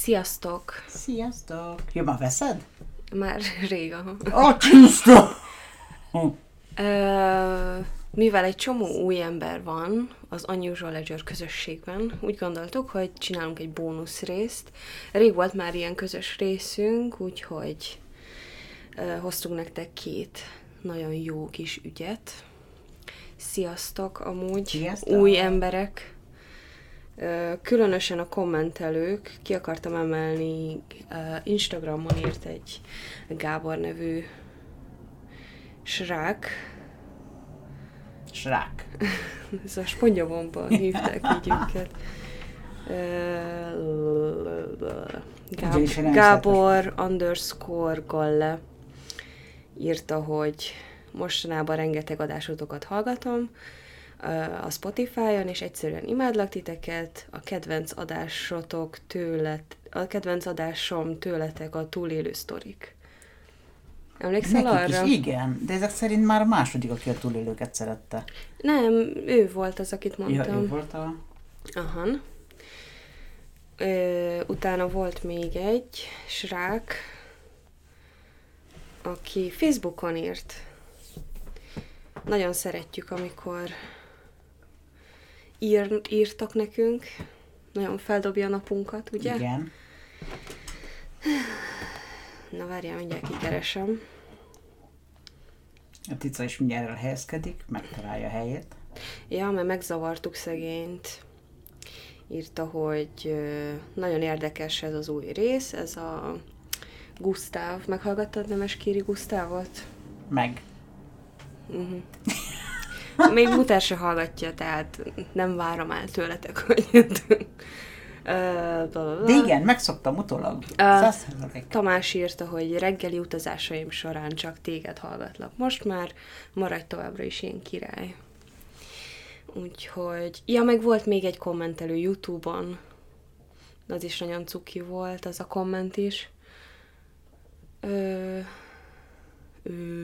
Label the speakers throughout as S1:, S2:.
S1: Sziasztok!
S2: Sziasztok! Jó, már veszed?
S1: Már rég, aha.
S2: A csúszta!
S1: Ö, mivel egy csomó új ember van az Unusual Ledger közösségben, úgy gondoltuk, hogy csinálunk egy bónusz részt. Rég volt már ilyen közös részünk, úgyhogy ö, hoztunk nektek két nagyon jó kis ügyet. Sziasztok amúgy,
S2: Sziasztok!
S1: új emberek. Különösen a kommentelők, ki akartam emelni, Instagramon írt egy Gábor nevű srác,
S2: Srák.
S1: ez a sponyabomba hívták így őket. Gábor underscore Galle írta, hogy mostanában rengeteg adásotokat hallgatom a Spotify-on, és egyszerűen imádlak titeket, a kedvenc adásotok tőlet, a kedvenc adásom tőletek a túlélő sztorik. Emlékszel
S2: Nekik
S1: arra?
S2: is, igen, de ezek szerint már a második, aki a túlélőket szerette.
S1: Nem, ő volt az, akit
S2: Ja,
S1: mondtam.
S2: ő volt a...
S1: Aha. Ö, utána volt még egy srác, aki Facebookon írt. Nagyon szeretjük, amikor ír, írtak nekünk. Nagyon feldobja a napunkat, ugye?
S2: Igen.
S1: Na várjál, mindjárt kikeresem.
S2: A tica is mindjárt elhelyezkedik, megtalálja a helyét.
S1: Ja, mert megzavartuk szegényt. Írta, hogy nagyon érdekes ez az új rész, ez a Gusztáv. Meghallgattad Nemes Kiri Gusztávot?
S2: Meg.
S1: Még Mutár se hallgatja, tehát nem várom el tőletek, hogy...
S2: De igen, megszoktam utólag. Százalék.
S1: Tamás írta, hogy reggeli utazásaim során csak téged hallgatlak. Most már maradj továbbra is ilyen király. Úgyhogy... Ja, meg volt még egy kommentelő YouTube-on. Az is nagyon cuki volt, az a komment is. Ö, ö,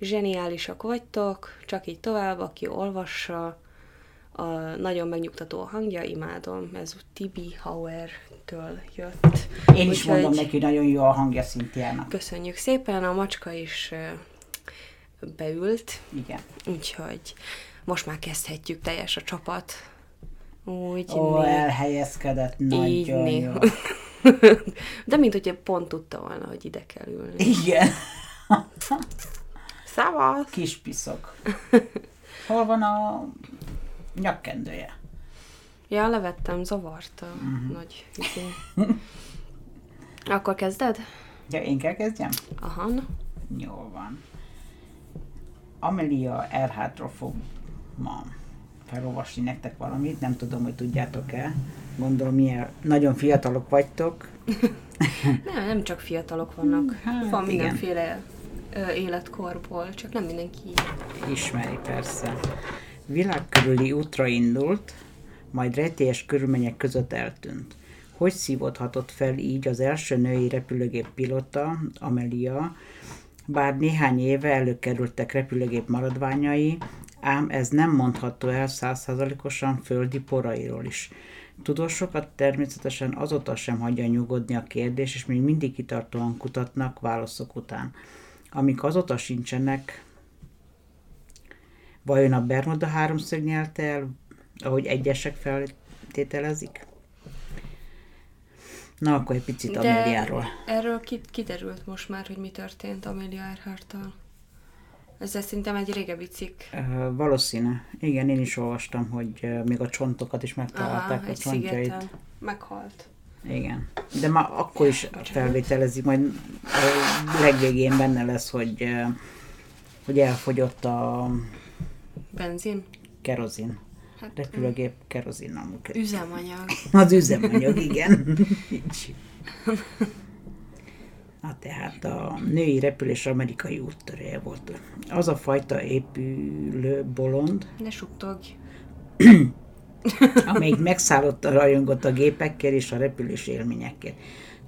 S1: zseniálisak vagytok, csak így tovább, aki olvassa. A nagyon megnyugtató hangja, imádom. Ez Tibi Hauer-től jött.
S2: Én is
S1: Úgyhogy-
S2: mondom neki, nagyon jó a hangja Szintiának.
S1: Köszönjük szépen, a macska is beült,
S2: Igen.
S1: úgyhogy most már kezdhetjük teljes a csapat. Úgy
S2: Ó,
S1: né-
S2: elhelyezkedett,
S1: így
S2: nagyon
S1: né.
S2: jó.
S1: De mint hogyha pont tudta volna, hogy ide kell ülni.
S2: Igen.
S1: Szavasz!
S2: Kis piszok. Hol van a nyakkendője?
S1: Ja, levettem, zavarta.
S2: Mhm.
S1: Nagy izé. Akkor kezded?
S2: Ja, én kell kezdjem?
S1: Aha.
S2: Jó van. Amelia Earhart-ról fog ma felolvasni nektek valamit, nem tudom, hogy tudjátok-e. Gondolom, milyen nagyon fiatalok vagytok.
S1: Nem, nem csak fiatalok vannak.
S2: Hát,
S1: Van mindenféle életkorból, csak nem mindenki.
S2: Ismeri persze. Világ körüli útra indult, majd rejtélyes körülmények között eltűnt. Hogy szívódhatott fel így az első női repülőgép pilota, Amelia, bár néhány éve előkerültek repülőgép maradványai, ám ez nem mondható el százszázalékosan földi porairól is. Tudósokat természetesen azóta sem hagyja nyugodni a kérdés, és még mindig kitartóan kutatnak válaszok után. Amik azóta sincsenek, Vajon a Bermuda háromszög nyelte el, ahogy egyesek feltételezik? Na, akkor egy picit Ameliáról.
S1: erről ki- kiderült most már, hogy mi történt Amelia Earhart-tal. Ez szerintem egy régebbi cikk.
S2: Uh, valószínű. Igen, én is olvastam, hogy uh, még a csontokat is megtalálták, a
S1: egy
S2: csontjait.
S1: szigeten. Meghalt.
S2: Igen. De már akkor is felvételezik, majd a legvégén benne lesz, hogy, hogy elfogyott a
S1: Benzin?
S2: kerozin.
S1: Hát,
S2: Repülőgép kerozin amúgy.
S1: Üzemanyag.
S2: Az üzemanyag, igen. Így. Na tehát a női repülés amerikai úttörője volt. Az a fajta épülő bolond,
S1: Ne suttogj.
S2: amelyik megszállott a rajongott a gépekkel és a repülés élményekkel.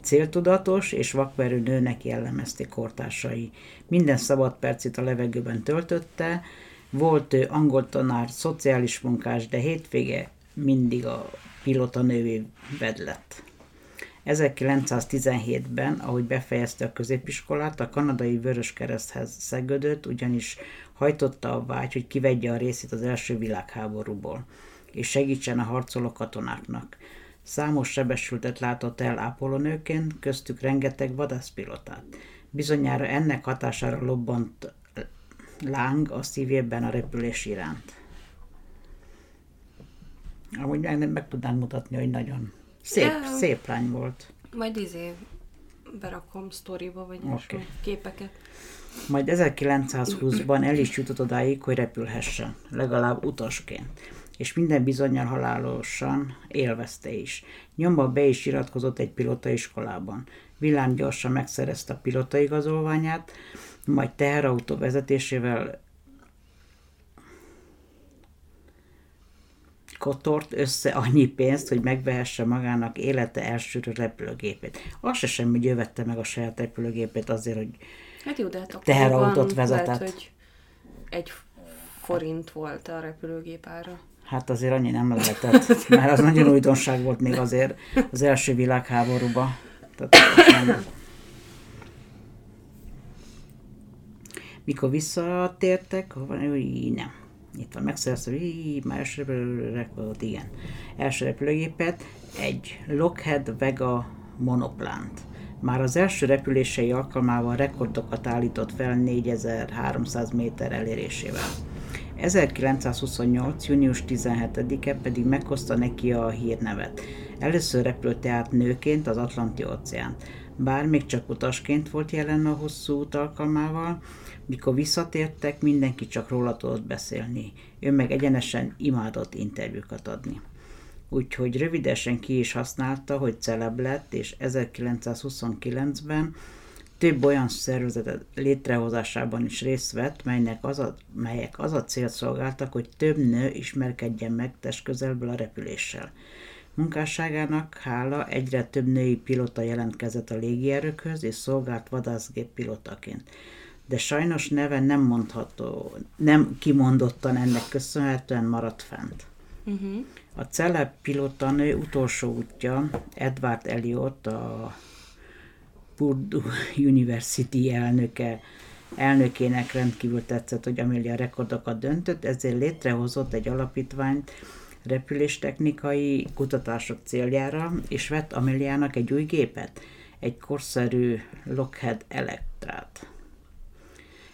S2: Céltudatos és vakverő nőnek jellemezték kortársai. Minden szabad percét a levegőben töltötte, volt ő angol tanár, szociális munkás, de hétvége mindig a pilota nővé vedlett. 1917-ben, ahogy befejezte a középiskolát, a kanadai Vöröskereszthez szegődött, ugyanis hajtotta a vágy, hogy kivegye a részét az első világháborúból, és segítsen a harcoló katonáknak. Számos sebesültet látott el ápolónőként, köztük rengeteg vadászpilotát. Bizonyára ennek hatására lobbant láng a szívében a repülés iránt. Amúgy meg, meg tudnánk mutatni, hogy nagyon szép,
S1: Ja.
S2: szép lány volt.
S1: Majd izé berakom sztoriba, vagy okay. képeket.
S2: Majd 1920-ban el is jutott odáig, hogy repülhessen, legalább utasként. És minden bizonyal halálosan élvezte is. Nyomba be is iratkozott egy pilotaiskolában. Villám gyorsan megszerezte a pilotaigazolványát, majd teherautó vezetésével kotort össze annyi pénzt, hogy megvehesse magának élete első repülőgépét. Az se semmi, hogy ő vette meg a saját repülőgépét azért, hogy
S1: Hát jó, de hát
S2: Teherautót vezetett.
S1: Lehet, hogy egy forint volt a repülőgép ára.
S2: Hát azért annyi nem lehetett, mert az nagyon újdonság volt még azért az első világháborúban. Tehát nem. Mikor visszatértek, hova, nem. Itt van, megszerezte, így, már első repülőgépet, igen. Első repülőgépet, egy Lockheed Vega monoplánt. Már az első repülései alkalmával rekordokat állított fel 4300 méter elérésével. 1928. június 17-e pedig meghozta neki a hírnevet. Először repült tehát nőként az Atlanti óceán. Bár még csak utasként volt jelen a hosszú út alkalmával, mikor visszatértek, mindenki csak róla tudott beszélni. Ő meg egyenesen imádott interjúkat adni. Úgyhogy rövidesen ki is használta, hogy celeb lett, és 1929-ben több olyan szervezet létrehozásában is részt vett, melynek az a, melyek az a célt szolgáltak, hogy több nő ismerkedjen meg testközelből a repüléssel. Munkásságának hála egyre több női pilota jelentkezett a légierőkhöz, és szolgált vadászgép pilotaként. De sajnos neve nem mondható, nem kimondottan ennek köszönhetően maradt fent.
S1: Uh-huh.
S2: A celeb pilotanő utolsó útja Edward Elliot, a Purdue University elnöke, elnökének rendkívül tetszett, hogy Amelia rekordokat döntött, ezért létrehozott egy alapítványt repüléstechnikai kutatások céljára, és vett Ameliának egy új gépet, egy korszerű Lockheed Electrát.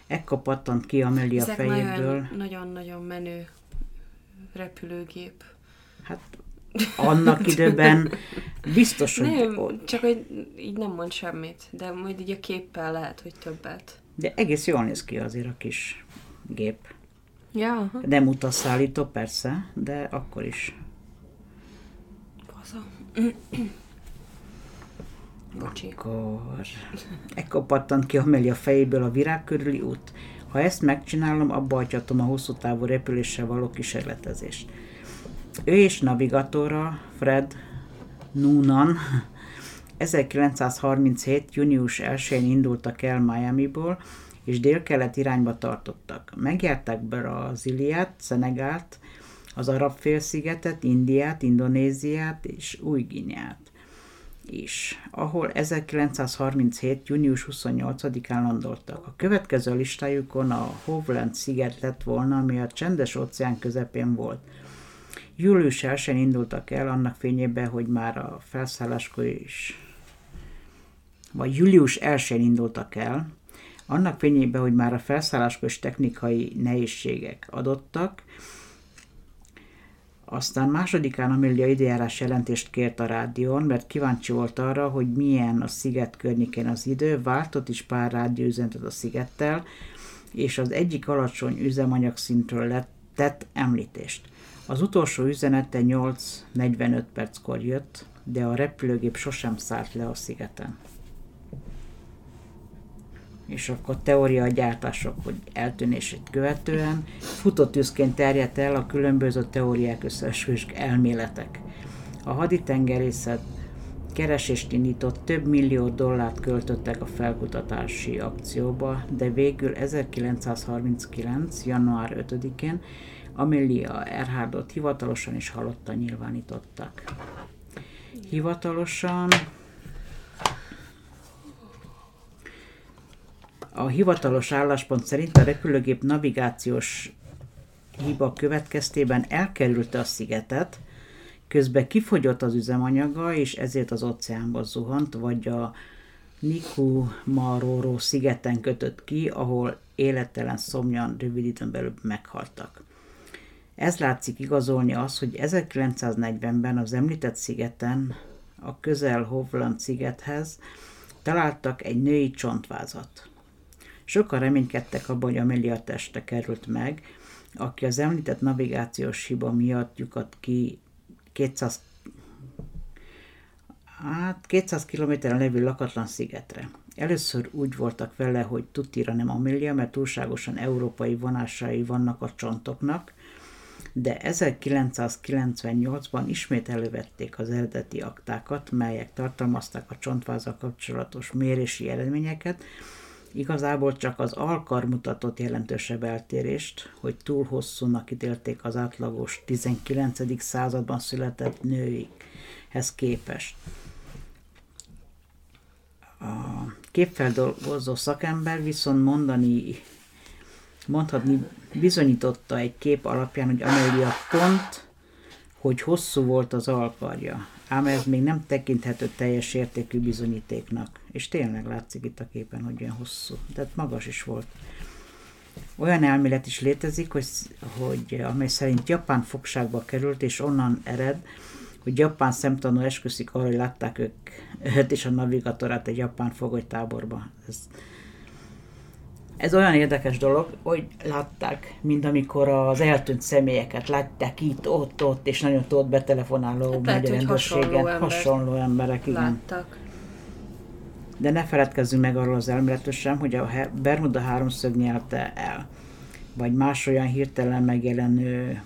S2: Ekkor pattant ki Amelia
S1: Ezek
S2: fejéből.
S1: nagyon- nagyon-nagyon menő repülőgép.
S2: Hát annak időben biztos, hogy...
S1: Nem, csak hogy így nem mond semmit, de majd így a képpel lehet, hogy többet.
S2: De egész jól néz ki azért a kis gép.
S1: Ja, aha.
S2: Nem utasszállító persze, de akkor is.
S1: Faza. Bocsi.
S2: Akkor... Ekkor pattant ki Amelia fejéből a virág körüli út. Ha ezt megcsinálom, abba hagyhatom a hosszú távú repüléssel való kísérletezést. Ő és navigatora Fred Noonan 1937. június 1-én indultak el Miamiból, és délkelet irányba tartottak. Megjárták Brazíliát, Szenegált, az arab félszigetet, Indiát, Indonéziát és Új-Gineát is, ahol 1937. június 28-án landoltak. A következő listájukon a Hovland sziget lett volna, ami a csendes óceán közepén volt. Július 1 indultak el, annak fényében, hogy már a felszálláskor is, vagy július 1 indultak el, annak fényében, hogy már a felszálláskor is technikai nehézségek adottak, aztán másodikán Amelia időjárás jelentést kért a rádión, mert kíváncsi volt arra, hogy milyen a sziget környékén az idő, váltott is pár rádióüzenetet a szigettel, és az egyik alacsony üzemanyagszintről lett, tett említést. Az utolsó üzenete 8.45 perckor jött, de a repülőgép sosem szállt le a szigeten. És akkor teória a gyártások, hogy eltűnését követően futótűzként terjedt el a különböző teóriák összeesküvés elméletek. A haditengerészet keresést indított, több millió dollárt költöttek a felkutatási akcióba, de végül 1939. január 5-én Amelia Erhardot hivatalosan is halottan nyilvánították. Hivatalosan a hivatalos álláspont szerint a repülőgép navigációs hiba következtében elkerülte a szigetet, közben kifogyott az üzemanyaga, és ezért az óceánba zuhant, vagy a Niku Nikumaroro szigeten kötött ki, ahol élettelen szomjan rövid időn belül meghaltak. Ez látszik igazolni az, hogy 1940-ben az említett szigeten, a közel Hovland szigethez találtak egy női csontvázat. Sokan reménykedtek abban, hogy Amelia teste került meg, aki az említett navigációs hiba miatt lyukat ki 200 hát 200 kilométeren levő lakatlan szigetre. Először úgy voltak vele, hogy tutira nem Amelia, mert túlságosan európai vonásai vannak a csontoknak, de 1998-ban ismét elővették az eredeti aktákat, melyek tartalmazták a csontvázzal kapcsolatos mérési eredményeket, Igazából csak az alkar mutatott jelentősebb eltérést, hogy túl hosszúnak ítélték az átlagos 19. században született nőihez képest. A képfeldolgozó szakember viszont mondani, mondhatni bizonyította egy kép alapján, hogy Amelia pont, hogy hosszú volt az alkarja ám ez még nem tekinthető teljes értékű bizonyítéknak. És tényleg látszik itt a képen, hogy olyan hosszú. Tehát magas is volt. Olyan elmélet is létezik, hogy, hogy amely szerint Japán fogságba került, és onnan ered, hogy japán szemtanú esküszik arra, hogy látták ők, őt és a navigatorát egy japán fogolytáborba. Ez ez olyan érdekes dolog, hogy látták, mint amikor az eltűnt személyeket látták itt, ott, ott, és nagyon ott betelefonáló hát
S1: lehet, hogy hasonló, ember
S2: hasonló emberek, igen.
S1: Láttak.
S2: De ne feledkezzünk meg arról az elméletről sem, hogy a Bermuda háromszög nyelte el. Vagy más olyan hirtelen megjelenő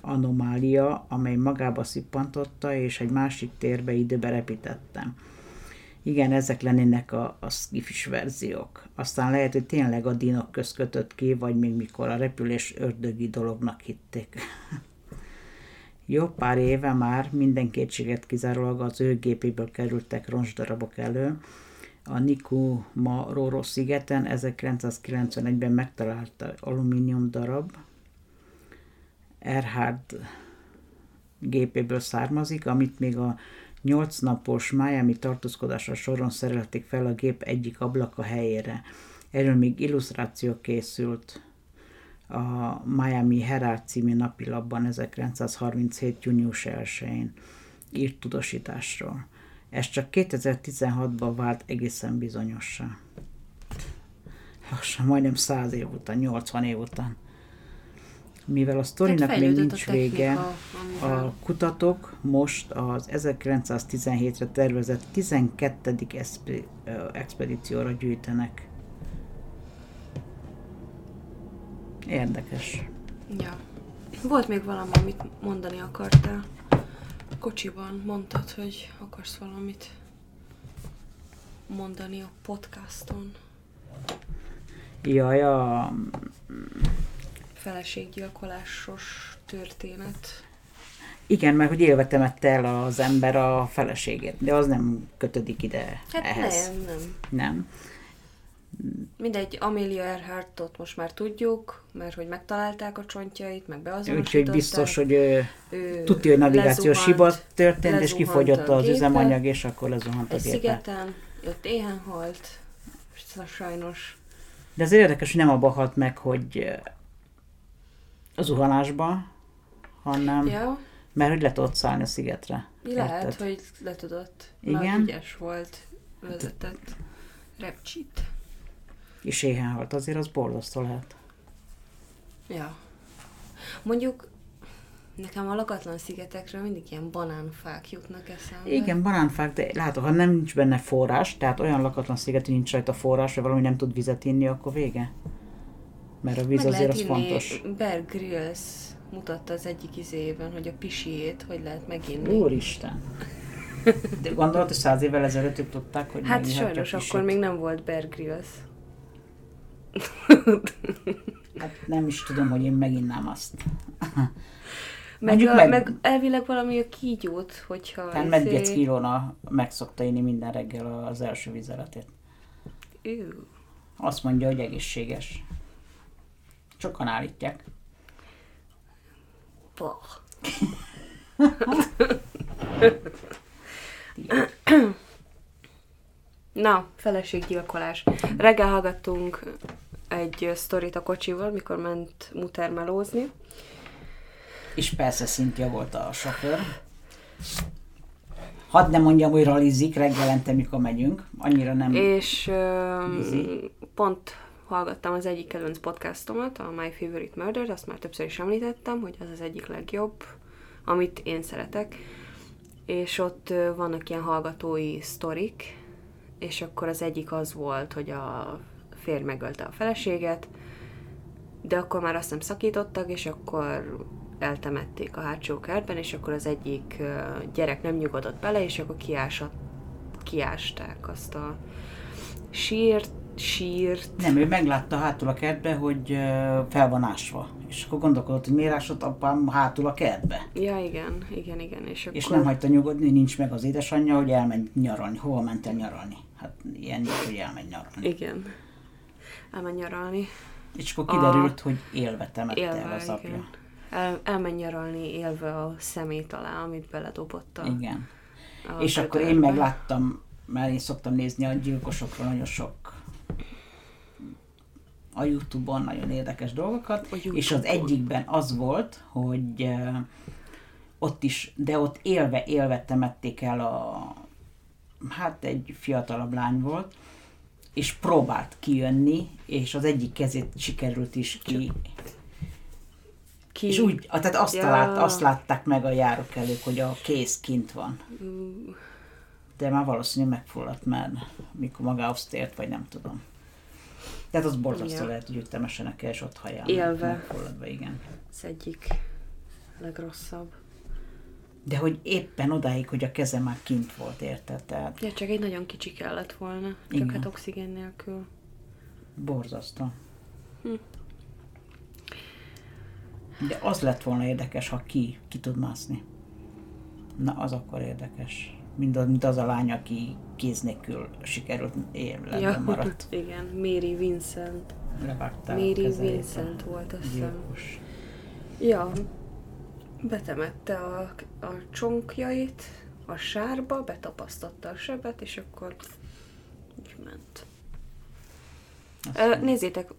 S2: anomália, amely magába szippantotta, és egy másik térbe időbe repítettem igen, ezek lennének a, a skifis verziók. Aztán lehet, hogy tényleg a dinok köz kötött ki, vagy még mikor a repülés ördögi dolognak hitték. Jó pár éve már minden kétséget kizárólag az ő gépéből kerültek roncsdarabok elő. A Niku Maroro szigeten 1991-ben megtalálta alumínium darab, Erhard gépéből származik, amit még a Nyolc napos Miami tartózkodásra soron szerelték fel a gép egyik ablaka helyére. Erről még illusztráció készült a Miami Herald című napilapban 1937. június 1-én írt tudósításról. Ez csak 2016-ban vált egészen bizonyossá. Lassan majdnem 100 év után, 80 év után mivel a sztorinak hát még nincs a vége, a kutatók most az 1917-re tervezett 12. expedícióra gyűjtenek. Érdekes.
S1: Ja. Volt még valami, amit mondani akartál? Kocsiban mondtad, hogy akarsz valamit mondani a podcaston.
S2: Jaj, a
S1: feleséggyilkolásos történet.
S2: Igen, mert hogy élve temette el az ember a feleségét, de az nem kötődik ide
S1: hát
S2: ehhez.
S1: nem, nem.
S2: Nem.
S1: Mindegy, Amelia Earhartot most már tudjuk, mert hogy megtalálták a csontjait, meg beazonosították.
S2: Úgyhogy biztos, hogy ő, ő tudja, hogy navigációs hiba történt, és kifogyott az üzemanyag, és akkor lezuhant a
S1: gépe. szigeten, ott éhen halt, sajnos.
S2: De ez érdekes, hogy nem abba halt meg, hogy zuhanásba, hanem
S1: ja.
S2: mert hogy le tudott szállni a szigetre.
S1: Lehet, Érted? hogy le tudott. Igen. ügyes volt, vezetett repcsit.
S2: És éhen halt, azért az borzasztó lehet.
S1: Ja. Mondjuk Nekem a lakatlan szigetekről mindig ilyen banánfák jutnak eszembe.
S2: Igen, banánfák, de látod, ha nem nincs benne forrás, tehát olyan lakatlan sziget, hogy nincs rajta forrás, vagy valami nem tud vizet inni, akkor vége. Mert a víz Meg azért az fontos.
S1: Bear Grylls mutatta az egyik izében, hogy a pisiét hogy lehet meginni.
S2: Úristen! De gondolod, hogy száz évvel ezelőtt ők tudták, hogy
S1: Hát sajnos akkor még nem volt Bear Grylls.
S2: hát nem is tudom, hogy én meginnám azt.
S1: Meg, a, meg... meg elvileg valami a kígyót, hogyha...
S2: Tehát izé... Medgec meg szokta inni minden reggel az első vizeletét.
S1: Ew.
S2: Azt mondja, hogy egészséges. Sokan állítják.
S1: Bah. Na, feleséggyilkolás. Reggel hallgattunk egy sztorit a kocsival, mikor ment mutermelózni.
S2: És persze Cynthia volt a sofőr. Hadd ne mondjam, hogy ralizik reggelente, mikor megyünk. Annyira nem...
S1: És ö, pont hallgattam az egyik kedvenc podcastomat, a My Favorite Murder, azt már többször is említettem, hogy az az egyik legjobb, amit én szeretek. És ott vannak ilyen hallgatói sztorik, és akkor az egyik az volt, hogy a férj megölte a feleséget, de akkor már azt nem szakítottak, és akkor eltemették a hátsó kertben, és akkor az egyik gyerek nem nyugodott bele, és akkor kiásat, kiásták azt a sírt, sírt.
S2: Nem, ő meglátta hátul a kertbe, hogy fel van ásva. És akkor gondolkodott, hogy miért ásott apám hátul a kertbe.
S1: Ja, igen, igen, igen. És, akkor...
S2: És nem hagyta nyugodni, nincs meg az édesanyja, hogy elmegy nyaralni. Hova ment el nyaralni? Hát ilyen nincs, hogy elmegy nyaralni.
S1: Igen. Elmen nyaralni.
S2: És akkor kiderült, hogy élve temette el
S1: Élve,
S2: az apja.
S1: igen. El, elmen nyaralni élve a szemét alá, amit beledobott a,
S2: Igen.
S1: a
S2: És akkor én megláttam, mert én szoktam nézni a gyilkosokról nagyon sok a Youtube-on nagyon érdekes dolgokat, és az egyikben az volt, hogy ott is, de ott élve, élve temették el a, hát egy fiatalabb lány volt, és próbált kijönni, és az egyik kezét sikerült is ki.
S1: Ki...
S2: És úgy, tehát azt,
S1: Ja.
S2: lát, azt látták meg a járókelők, hogy a kéz kint van.
S1: Mm,
S2: De már valószínűleg megfulladt már, mikor magához tért, vagy nem tudom. Tehát az borzasztó lehet, hogy ők temessenek el, és ott haján
S1: Élve.
S2: megfulladva, igen.
S1: Az egyik legrosszabb.
S2: De hogy éppen odáig, hogy a keze már kint volt, érted? Tehát
S1: Ja, csak egy nagyon kicsi kellett volna. Csak
S2: Igen.
S1: hát oxigén nélkül.
S2: borzasztó.
S1: Hm.
S2: De az lett volna érdekes, ha ki, ki tud mászni. Na, az akkor érdekes. Mint az, mint az a lány, aki kéz nélkül sikerült életben
S1: Ja,
S2: maradt.
S1: igen. Mary Vincent.
S2: Levágták
S1: Mary
S2: a
S1: Vincent volt, azt hiszem. Ja, betemette a, a csonkjait a sárba, betapasztotta a sebet, és akkor így ment.
S2: Azt
S1: Ö, nézzétek,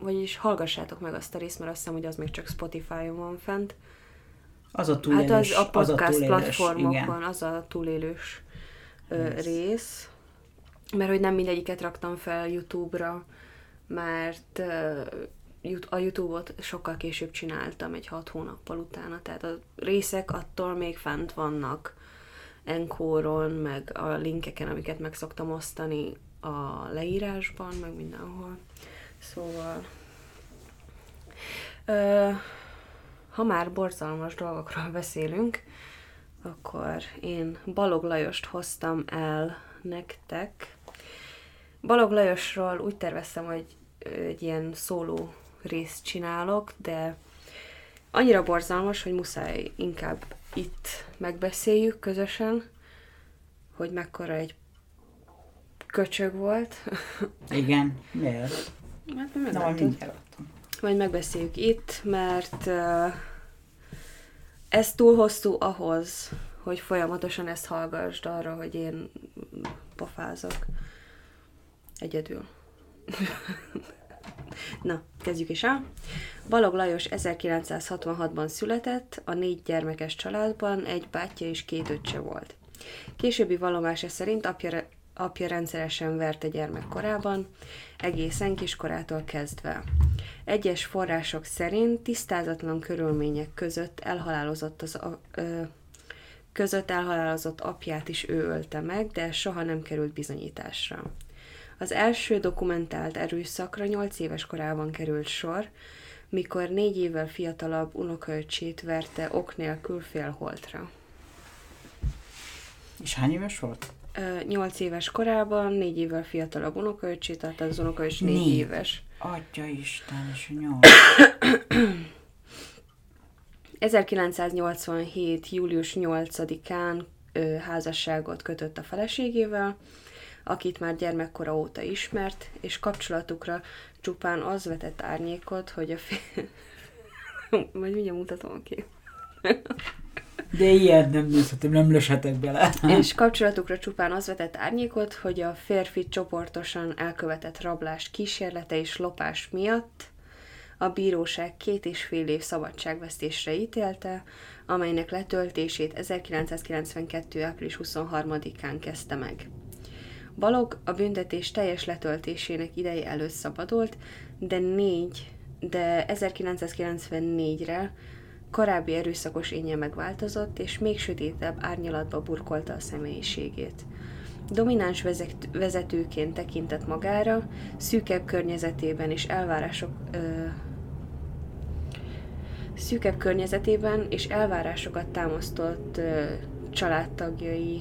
S1: vagyis hallgassátok meg azt a részt, mert azt hiszem, hogy az még csak Spotify-on van fent.
S2: Az a
S1: Hát
S2: túlélős,
S1: az a podcast
S2: az a túlélős,
S1: platformokon,
S2: igen.
S1: az a túlélős ö,
S2: Rész.
S1: rész. Mert hogy nem mindegyiket raktam fel YouTube-ra, mert ö, a YouTube-ot sokkal később csináltam, egy hat hónappal utána, tehát a részek attól még fent vannak Enkoron, meg a linkeken, amiket meg szoktam osztani a leírásban, meg mindenhol. Szóval... Ö, ha már borzalmas dolgokról beszélünk, akkor én Balog Lajost hoztam el nektek. Balog Lajosról úgy terveztem, hogy egy ilyen szóló részt csinálok, de annyira borzalmas, hogy muszáj inkább itt megbeszéljük közösen, hogy mekkora egy köcsög volt.
S2: Igen, miért?
S1: Hát
S2: Na, majd
S1: meglátod.
S2: mindjárt adtam.
S1: Majd megbeszéljük itt, mert uh, ez túl hosszú ahhoz, hogy folyamatosan ezt hallgassd arra, hogy én pofázok. Egyedül. Na, kezdjük is el. Balog Lajos 1966-ban született, a négy gyermekes családban egy bátyja és két öccse volt. Későbbi vallomása szerint apja, apja rendszeresen verte gyermekkorában, egészen kiskorától kezdve. Egyes források szerint tisztázatlan körülmények között elhalálozott az a, ö, között elhalálozott apját is ő ölte meg, de soha nem került bizonyításra. Az első dokumentált erőszakra 8 éves korában került sor, mikor négy évvel fiatalabb unokaöcsét verte ok nélkül félholtra.
S2: És hány éves volt?
S1: Ö, Nyolc éves korában, négy évvel fiatalabb unokaöcsét, tehát az unokaöcs négy
S2: Négy.
S1: éves.
S2: Atya Isten, és nyolc.
S1: 1987. július 8-án ö, házasságot kötött a feleségével. akit már gyermekkora óta ismert, és kapcsolatukra csupán az vetett árnyékot, hogy a fél... Majd mindjárt mutatom ki.
S2: De ilyen nem nézhetem, nem löshetek bele.
S1: és kapcsolatukra csupán az vetett árnyékot, hogy a férfi csoportosan elkövetett rablás kísérlete és lopás miatt a bíróság két és fél év szabadságvesztésre ítélte, amelynek letöltését 1992. április 23-án kezdte meg. Balog a büntetés teljes letöltésének ideje előtt szabadult, de négy, de 1994-re korábbi erőszakos énje megváltozott, és még sötétebb árnyalatba burkolta a személyiségét. Domináns vezet, vezetőként tekintett magára, szűkebb környezetében és elvárások ö, szűkebb környezetében és elvárásokat támasztott ö, családtagjai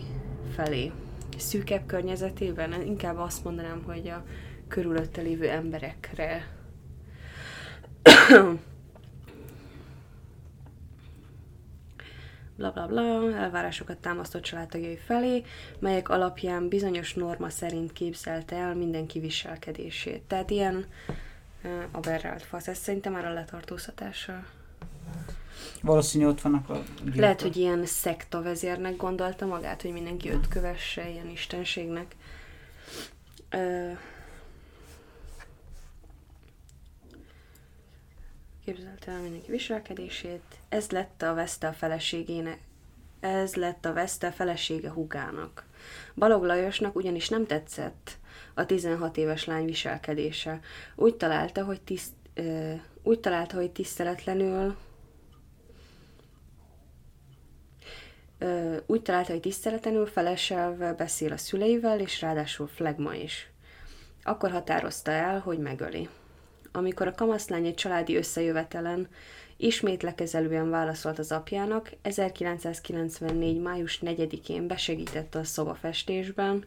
S1: felé. Szűkebb környezetében? Inkább azt mondanám, hogy a körülötte lévő emberekre bla bla bla, elvárásokat támasztott családtagjai felé, melyek alapján bizonyos norma szerint képzelte el mindenki viselkedését. Tehát ilyen uh, aberrált fasz. Ez szerintem már a letartóztatása.
S2: Valószínű ott vannak a gyilkok.
S1: Lehet, hogy ilyen szekta vezérnek gondolta magát, hogy mindenki őt kövesse, ilyen istenségnek. Ö... Képzelte el mindenki viselkedését. Ez lett a veszte a feleségének. Ez lett a veszte a felesége húgának. Balog Lajosnak ugyanis nem tetszett a 16 éves lány viselkedése. Úgy találta, hogy tiszt, ö, úgy találta, hogy tiszteletlenül Ö, úgy találta, hogy tiszteletlenül feleselve beszél a szüleivel, és ráadásul flagma is. Akkor határozta el, hogy megöli. Amikor a kamaszlány egy családi összejövetelen ismét lekezelően válaszolt az apjának, 1994. május 4-én besegítette a szobafestésben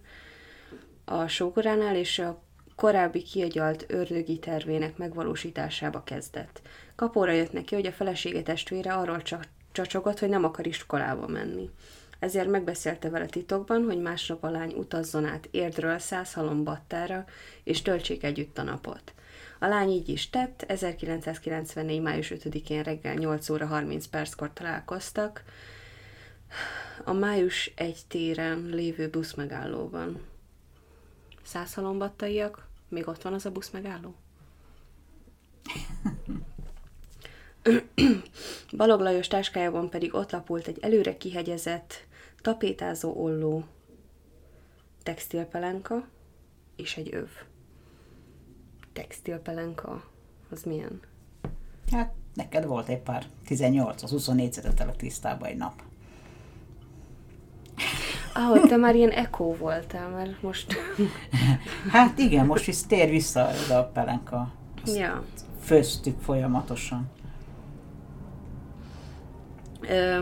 S1: a sógoránál, és a korábbi kiagyalt ördögi tervének megvalósításába kezdett. Kapóra jött neki, hogy a felesége testvére arról csak csacsogott, hogy nem akar iskolába menni. Ezért megbeszélte vele titokban, hogy másnap a lány utazzon át Érdről száz halombattára, és töltsék együtt a napot. A lány így is tett, 1994. május 5-én reggel 8 óra 30 perckor találkoztak a május egy téren lévő buszmegállóban. Száz halombattaiak? Még ott van az a buszmegálló? Balog Lajos táskájában pedig ott lapult egy előre kihegyezett, tapétázó olló, textilpelenka és egy öv. Textilpelenka, az milyen?
S2: Hát neked volt egy pár 18, az 24 szedettelek tisztába egy nap.
S1: Ahogy te már ilyen eko voltál, mert most...
S2: Hát igen, most is tér vissza oda a pelenka. Azt
S1: ja.
S2: Főztük folyamatosan.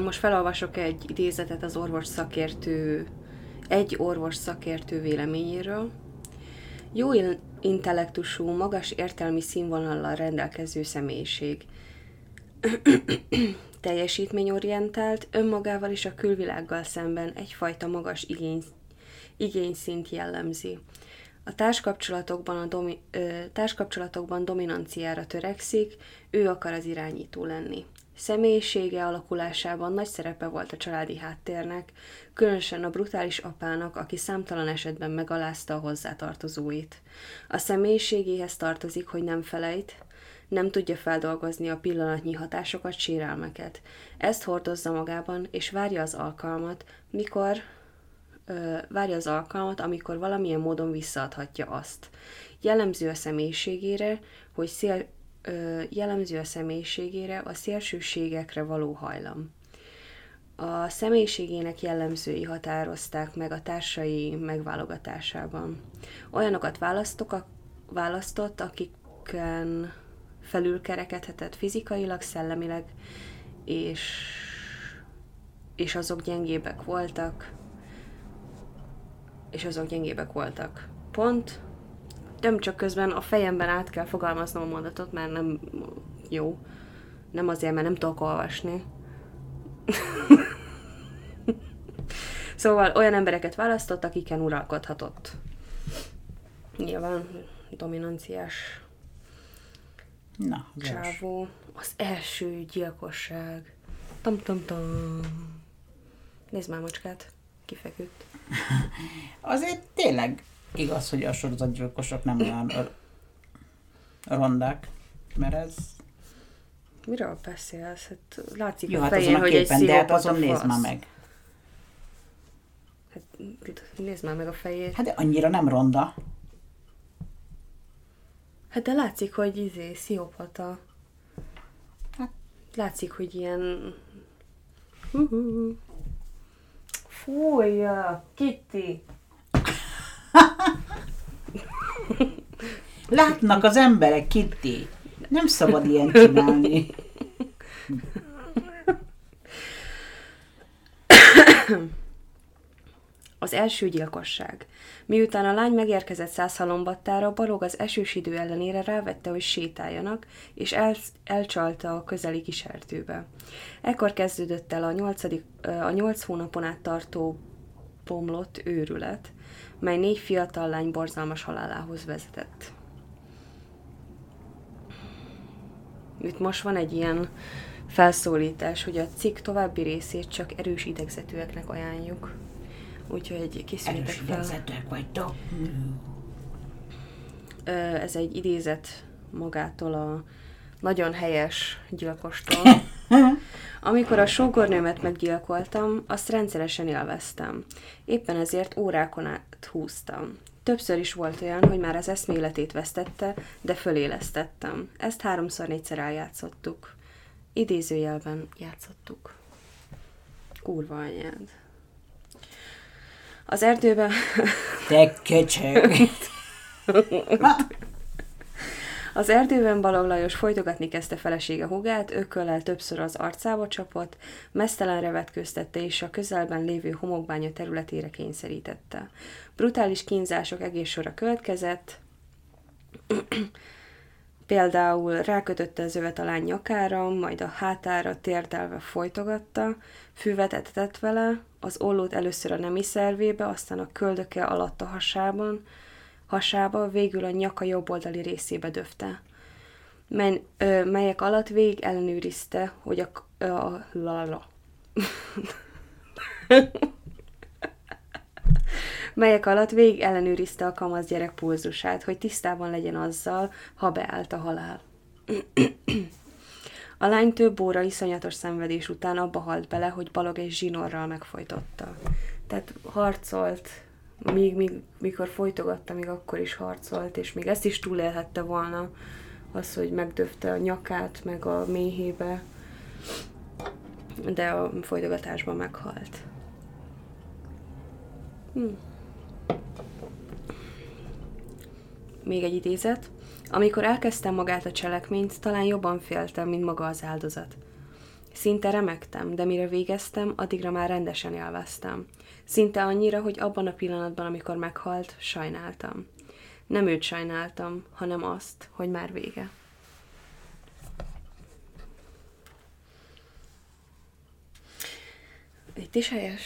S1: Most felolvasok egy idézetet az orvos szakértő, egy orvos szakértő véleményéről. Jó in- intellektusú, magas értelmi színvonallal rendelkező személyiség. Teljesítményorientált, önmagával és a külvilággal szemben egyfajta magas igény, igényszint jellemzi. A társkapcsolatokban, a domi, ö, társkapcsolatokban dominanciára törekszik, ő akar az irányító lenni. Személyisége alakulásában nagy szerepe volt a családi háttérnek, különösen a brutális apának, aki számtalan esetben megalázta a hozzátartozóit. A személyiségéhez tartozik, hogy nem felejt, nem tudja feldolgozni a pillanatnyi hatásokat, sérelmeket. Ezt hordozza magában, és várja az alkalmat, mikor ö, várja az alkalmat, amikor valamilyen módon visszaadhatja azt. Jellemző a személyiségére, hogy szél, jellemző a személyiségére a szélsőségekre való hajlam. A személyiségének jellemzői határozták meg a társai megválogatásában. Olyanokat választok, a, választott, akiken felülkerekedhetett fizikailag, szellemileg, és, és azok gyengébbek voltak, és azok gyengébbek voltak. Pont. Nem csak közben a fejemben át kell fogalmaznom a mondatot, mert nem jó. Nem azért, mert nem tudok olvasni. szóval olyan embereket választott, akiken uralkodhatott. Nyilván dominanciás
S2: Na, az első.
S1: csávó. Az első gyilkosság. Tam tam tam. Nézd már macskát. Kifeküdt.
S2: Azért tényleg igaz, hogy a sorozatgyilkosok nem olyan rondák, mert ez...
S1: Miről beszélsz? Hát látszik
S2: Jó,
S1: a
S2: hát
S1: fején,
S2: a
S1: hogy egy
S2: képen, de hát azon nézd már meg.
S1: Hát, nézd már meg a fejét.
S2: Hát de annyira nem ronda.
S1: Hát de látszik, hogy izé, sziopata.
S2: Hát-
S1: Látszik, hogy ilyen... Fújja, Kitty!
S2: Látnak az emberek, Kitty. Nem szabad ilyen csinálni.
S1: Az első gyilkosság. Miután a lány megérkezett százhalombattára, Balog az esős idő ellenére rávette, hogy sétáljanak, és el, elcsalta a közeli kiserdőbe. Ekkor kezdődött el a, nyolcadik, a nyolc hónapon át tartó bomlott őrület, mely négy fiatal lány borzalmas halálához vezetett. Itt most van egy ilyen felszólítás, hogy a cikk további részét csak erős idegzetűeknek ajánljuk. Úgyhogy készüljétek
S2: Erős
S1: fel.
S2: idegzetőek vagytok.
S1: Ez egy idézet magától a nagyon helyes gyilkostól. Amikor a sógornőmet meggyilkoltam, azt rendszeresen élveztem. Éppen ezért órákon át húztam. Többször is volt olyan, hogy már az eszméletét vesztette, de fölélesztettem. Ezt háromszor-négyszer eljátszottuk. Idézőjelben játszottuk. Kurva anyád. Az erdőben...
S2: Te kecseg.
S1: Az erdőben Balog Lajos folytogatni kezdte felesége hugát, ököllel többször az arcába csapott, mesztelenre vetköztette és a közelben lévő homokbánya területére kényszerítette. Brutális kínzások egész sora következett, Például rákötötte az övet a lány nyakára, majd a hátára térdelve folytogatta, füvet etetett vele, az ollót először a nemi szervébe, aztán a köldöke alatt a hasában, hasába, végül a nyaka jobb oldali részébe döfte. Men, ö, melyek alatt végig ellenőrizte, hogy a, ö, a la, melyek alatt végig ellenőrizte a kamasz gyerek pulzusát, hogy tisztában legyen azzal, ha beállt a halál. A lány több óra iszonyatos szenvedés után abba halt bele, hogy balog egy zsinorral megfojtotta. Tehát harcolt, míg, míg, mikor folytogatta, még akkor is harcolt, és még ezt is túlélhette volna, az, hogy megdöfte a nyakát, meg a méhébe, de a folytogatásban meghalt. Hm. Még egy idézet. Amikor elkezdtem magát a cselekményt, talán jobban féltem, mint maga az áldozat. Szinte remektem, de mire végeztem, addigra már rendesen élveztem. Szinte annyira, hogy abban a pillanatban, amikor meghalt, sajnáltam. Nem őt sajnáltam, hanem azt, hogy már vége. Itt is helyes.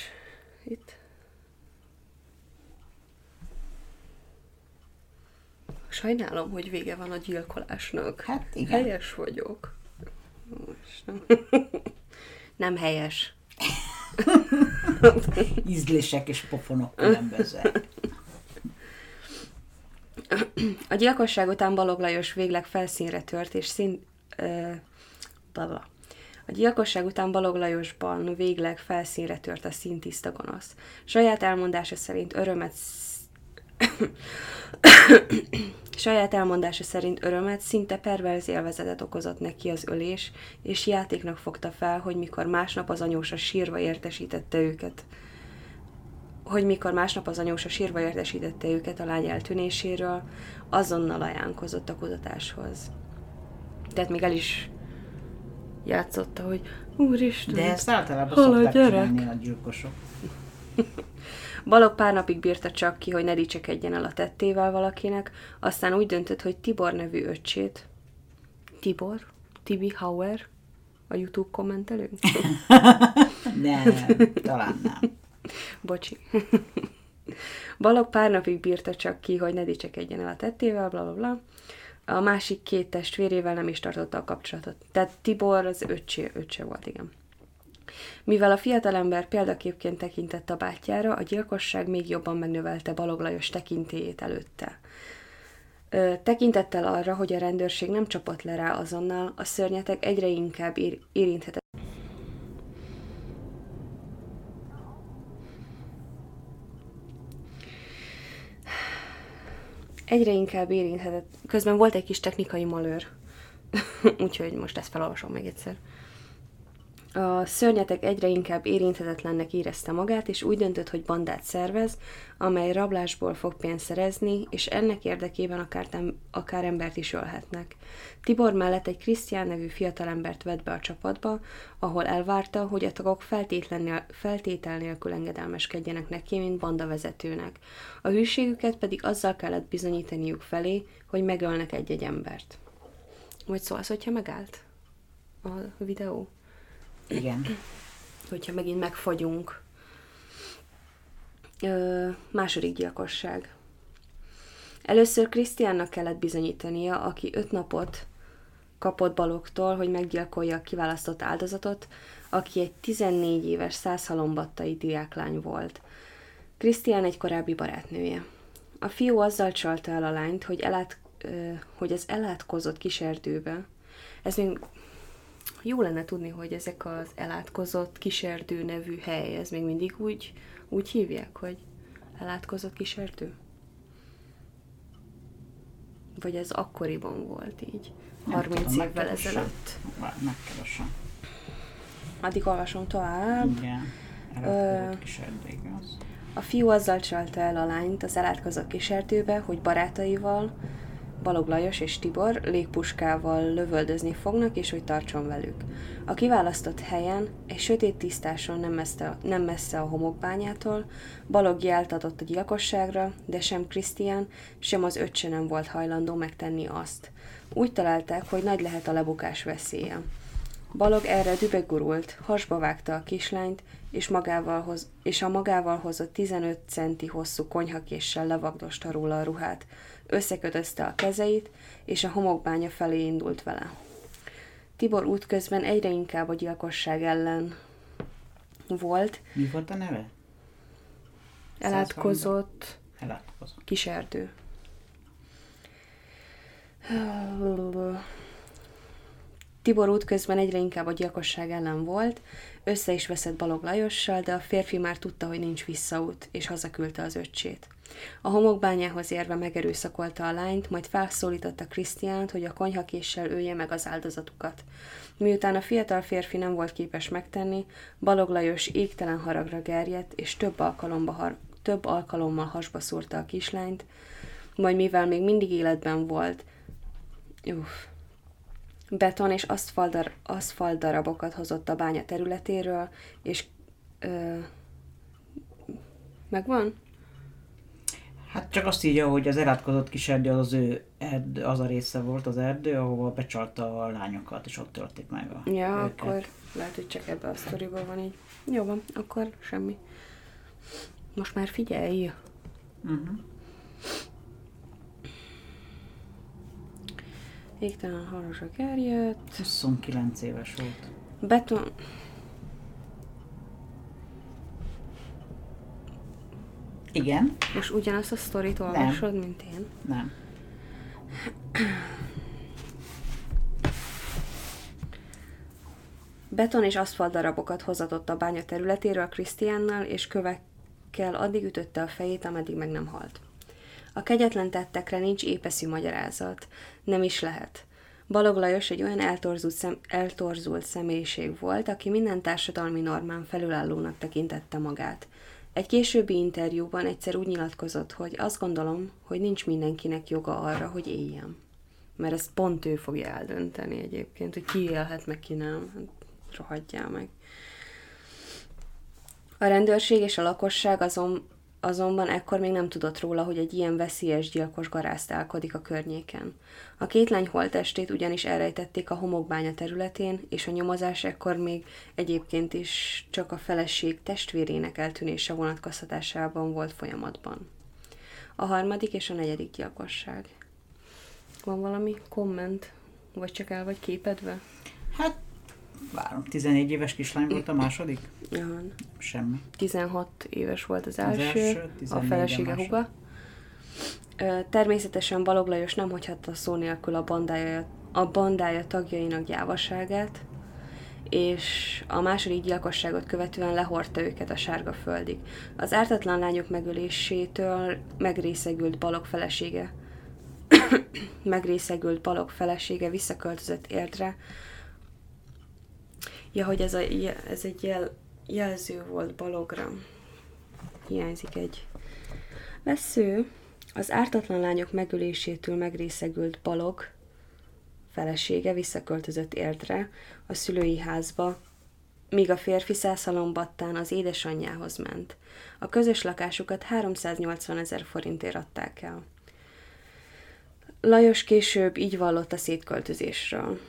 S1: Itt. Sajnálom, hogy vége van a gyilkolásnak.
S2: Hát igen.
S1: Helyes vagyok. Most nem. nem helyes.
S2: Ízlések és pofonok különbözőek.
S1: A gyilkosság után Balog Lajos végleg felszínre tört, és szín... Ö. A gyilkosság után Balog Lajosban végleg felszínre tört a színtiszta gonosz. Saját elmondása szerint örömet... Saját elmondása szerint örömet, szinte perverz élvezetet okozott neki az ölés, és játéknak fogta fel, hogy mikor másnap az anyósa sírva értesítette őket hogy mikor másnap az anyósa sírva értesítette őket a lány eltűnéséről, azonnal ajánlkozott a kutatáshoz. Tehát még el is játszotta, hogy Úristen,
S2: De ezt általában
S1: hol a
S2: szokták
S1: gyerek?
S2: csinálni a gyilkosok.
S1: Balog pár napig bírta csak ki, hogy ne dicsekedjen el a tettével valakinek, aztán úgy döntött, hogy Tibor nevű öccsét, Tibor, Tibi Hauer, a YouTube kommentelőnk?
S2: Nem, talán nem.
S1: Bocsi. Balog pár napig bírta csak ki, hogy ne dicsekedjen el a tettével, bla bla bla. A másik két testvérével nem is tartotta a kapcsolatot. Tehát Tibor az öccse, öccse volt, igen. Mivel a fiatalember példaképként tekintett a bátyjára, a gyilkosság még jobban megnövelte Balog Lajos tekintélyét előtte. Tekintettel arra, hogy a rendőrség nem csapott le rá azonnal, a szörnyetek egyre inkább ér- érinthetett. Egyre inkább érinthetett. Közben volt egy kis technikai malőr, úgyhogy most ezt felolvasom még egyszer. A szörnyetek egyre inkább érinthetetlennek érezte magát, és úgy döntött, hogy bandát szervez, amely rablásból fog pénzt szerezni, és ennek érdekében akár, tem- akár embert is ölhetnek. Tibor mellett egy Krisztián nevű fiatalembert vett be a csapatba, ahol elvárta, hogy a tagok feltétlen- feltétel nélkül engedelmeskedjenek neki, mint banda vezetőnek. A hűségüket pedig azzal kellett bizonyítaniuk felé, hogy megölnek egy-egy embert. Vagy szólsz, hogyha megállt a videó?
S2: Igen.
S1: hogyha megint megfagyunk. Ö, második gyilkosság. Először Krisztiánnak kellett bizonyítania, aki öt napot kapott Balogtól, hogy meggyilkolja a kiválasztott áldozatot, aki egy 14 éves százhalombattai diáklány volt. Krisztián egy korábbi barátnője. A fiú azzal csalta el a lányt, hogy, elát, hogy az elátkozott kiserdőbe, ez még jó lenne tudni, hogy ezek az elátkozott kiserdő nevű hely, ez még mindig úgy, úgy hívják, hogy elátkozott kiserdő? Vagy ez akkoriban volt így,
S2: Nem
S1: 30
S2: tudom,
S1: évvel ezelőtt.
S2: Megkeresem.
S1: Addig olvasom tovább.
S2: Igen. Elátkozott kis erdő, igaz?
S1: A fiú azzal csalta el a lányt az elátkozott kísértőbe, hogy barátaival, Balog Lajos és Tibor légpuskával lövöldözni fognak, és hogy tartson velük. A kiválasztott helyen, egy sötét tisztáson nem messze, nem messze a homokbányától, Balog jelt adott a gyilkosságra, de sem Krisztián, sem az öccse nem volt hajlandó megtenni azt. Úgy találták, hogy nagy lehet a lebukás veszélye. Balog erre dübegurult, hasba vágta a kislányt, és, magával hoz, és a magával hozott 15 centi hosszú konyhakéssel levagdosta róla a ruhát, összekötözte a kezeit, és a homokbánya felé indult vele. Tibor útközben egyre inkább a gyilkosság ellen volt,
S2: Mi volt a neve?
S1: elátkozott
S2: Elátkozott.
S1: kiserdő. Tibor útközben egyre inkább a gyilkosság ellen volt, össze is veszett Balog Lajossal, de a férfi már tudta, hogy nincs visszaút, és hazaküldte az öccsét. A homokbányához érve megerőszakolta a lányt, majd felszólította Krisztiánt, hogy a konyhakéssel ölje meg az áldozatukat. Miután a fiatal férfi nem volt képes megtenni, Balog Lajos égtelen haragra gerjedt, és több, alkalomba har- több alkalommal hasba szúrta a kislányt, majd mivel még mindig életben volt, uff, beton és aszfaldar, aszfaldarabokat hozott a bánya területéről, és ö, megvan?
S2: Hát csak azt írja, hogy az elátkozott kis erdő az ő erdő, az a része volt az erdő, ahova becsalta a lányokat, és ott tölték meg a
S1: Ja,
S2: őket.
S1: akkor lehet, hogy csak ebbe a sztoriban van így. Jó van, akkor semmi. Most már figyelj!
S2: Uh-huh.
S1: Égtelen harosra gerjedt.
S2: 29 éves volt.
S1: Beton...
S2: Igen?
S1: Most ugyanazt a sztorit olvasod, mint én?
S2: Nem.
S1: Beton és aszfalt darabokat hozatott a bánya területéről Krisztiánnal, és kövekkel addig ütötte a fejét, ameddig meg nem halt. A kegyetlen tettekre nincs épeszű magyarázat, nem is lehet. Balog Lajos egy olyan eltorzult, szem, eltorzult személyiség volt, aki minden társadalmi normán felülállónak tekintette magát. Egy későbbi interjúban egyszer úgy nyilatkozott, hogy azt gondolom, hogy nincs mindenkinek joga arra, hogy éljen. Mert ezt pont ő fogja eldönteni egyébként, hogy ki élhet, meg ki nem. Hát, rohadjál meg. A rendőrség és a lakosság azon, azonban ekkor még nem tudott róla, hogy egy ilyen veszélyes gyilkos garázdálkodik a környéken. A két lány holttestét ugyanis elrejtették a homokbánya területén, és a nyomozás ekkor még egyébként is csak a feleség testvérének eltűnése vonatkoztatásában volt folyamatban. A harmadik és a negyedik gyilkosság. Van valami komment? Vagy csak el vagy képedve?
S2: Hát, várom, 14 éves kislány volt a második?
S1: Aha.
S2: Semmi.
S1: 16 éves volt az első,
S2: első,
S1: a
S2: 14 a
S1: felesége
S2: második.
S1: huga. Természetesen Balog Lajos nem hagyhatta szó nélkül a bandája, a bandája tagjainak gyávaságát, és a második gyilkosságot követően lehordta őket a sárga földig. Az ártatlan lányok megölésétől megrészegült Balog felesége megrészegült Balog felesége visszaköltözött Érdre. Ja, hogy ez, a, ez egy jel, jelző volt Balogra. Hiányzik egy vesző. Az ártatlan lányok megölésétől megrészegült Balog felesége visszaköltözött Érdre, a szülői házba, míg a férfi szászalombattán az édesanyjához ment. A közös lakásukat 380 ezer forintért adták el. Lajos később így vallott a szétköltözésről.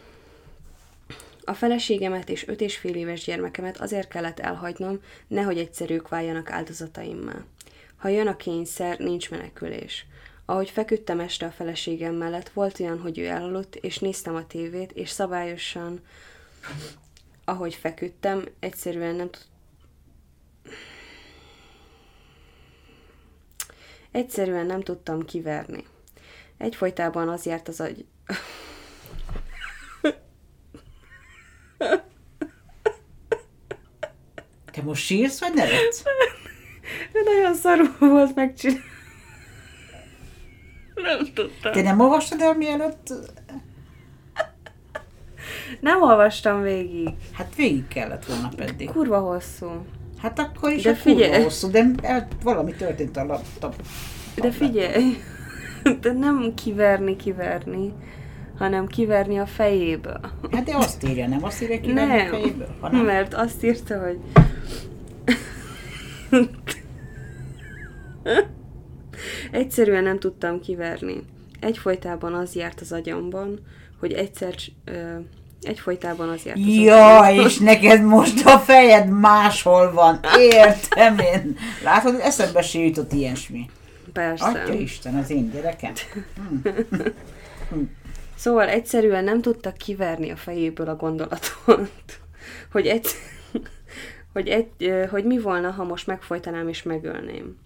S1: A feleségemet és öt és fél éves gyermekemet azért kellett elhagynom, nehogy egyszer ők váljanak áldozataimmá. Ha jön a kényszer, nincs menekülés. Ahogy feküdtem este a feleségem mellett, volt olyan, hogy ő elaludt, és néztem a tévét, és szabályosan, ahogy feküdtem, egyszerűen nem tud... Egyszerűen nem tudtam kiverni. Egyfolytában az járt az agy...
S2: Te most sírsz, vagy nevetsz?
S1: Nagyon szarú volt megcsinálni. Nem tudtam.
S2: Te nem olvastad el mielőtt?
S1: Nem olvastam végig.
S2: Hát végig kellett volna pedig.
S1: Kurva hosszú.
S2: Hát akkor is
S1: De
S2: a kurva
S1: figyelj!
S2: hosszú, de el, valami történt a laptop.
S1: De figyelj, de nem kiverni, kiverni, hanem kiverni a fejéből.
S2: Hát de azt írja, nem azt írja ki a
S1: Nem,
S2: fejéből? Ha nem.
S1: mert azt írta, hogy... Egyszerűen nem tudtam kiverni. Egyfolytában az járt az agyamban, hogy egyszer... Ö, egyfolytában az járt az
S2: Ja, és neked most a fejed máshol van. Értem én. Látod, eszembe se jutott ilyesmi.
S1: Persze.
S2: Atya Isten, az én gyerekem.
S1: Szóval egyszerűen nem tudtak kiverni a fejéből a gondolatot, hogy, egy, hogy, egy, hogy mi volna, ha most megfojtanám és megölném.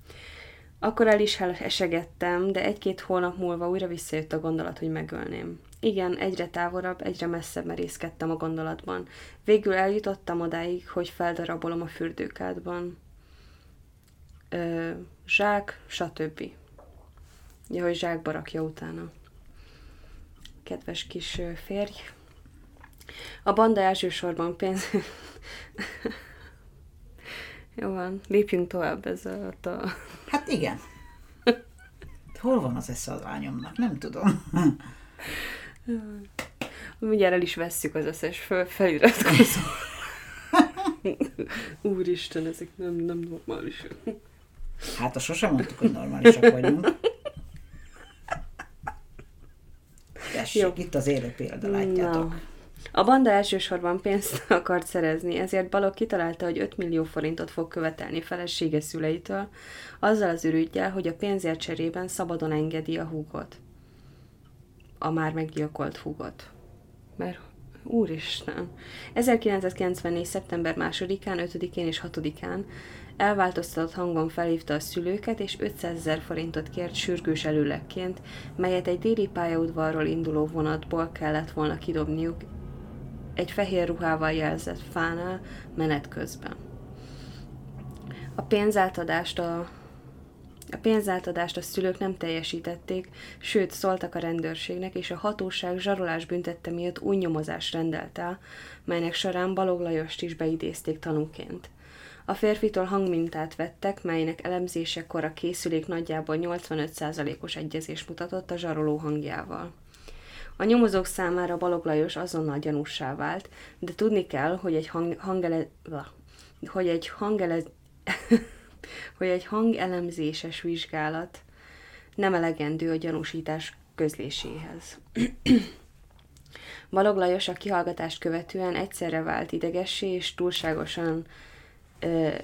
S1: Akkor el is esegettem, de egy-két hónap múlva újra visszajött a gondolat, hogy megölném. Igen, egyre távolabb, egyre messzebb merészkedtem a gondolatban. Végül eljutottam odáig, hogy feldarabolom a fürdőkádban. Ö, zsák, stb. Ja, hogy zsákba rakja utána kedves kis férj. A banda elsősorban pénz... Jó van, lépjünk tovább ezzel a...
S2: Hát igen. Hol van az lányomnak? Nem tudom.
S1: Mindjárt el is vesszük az összes fel, feliratkozó. Úristen, ezek nem, nem normálisak.
S2: Hát a sosem mondtuk, hogy normálisak vagyunk. Tessék,
S1: Jó.
S2: itt az élő példa, látjátok.
S1: Na. A banda elsősorban pénzt akart szerezni, ezért Balog kitalálta, hogy 5 millió forintot fog követelni felesége szüleitől, azzal az ürügyjel, hogy a pénzért cserében szabadon engedi a húgot. A már meggyilkolt húgot. Mert úristen. 1994. szeptember 2-án, 5-én és 6-án elváltoztatott hangon felhívta a szülőket, és 500 ezer forintot kért sürgős előlegként, melyet egy déli pályaudvarról induló vonatból kellett volna kidobniuk egy fehér ruhával jelzett fánál menet közben. A pénzátadást a a pénzátadást a szülők nem teljesítették, sőt szóltak a rendőrségnek, és a hatóság zsarolás büntette miatt új nyomozást rendelt el, melynek során Balog Lajost is beidézték tanúként. A férfitől hangmintát vettek, melynek elemzésekor a készülék nagyjából 85%-os egyezés mutatott a zsaroló hangjával. A nyomozók számára Balog Lajos azonnal gyanússá vált, de tudni kell, hogy egy hang, hangele, hogy egy hangele, hogy egy hangelemzéses vizsgálat nem elegendő a gyanúsítás közléséhez. Balog Lajos a kihallgatást követően egyszerre vált idegessé és túlságosan ö,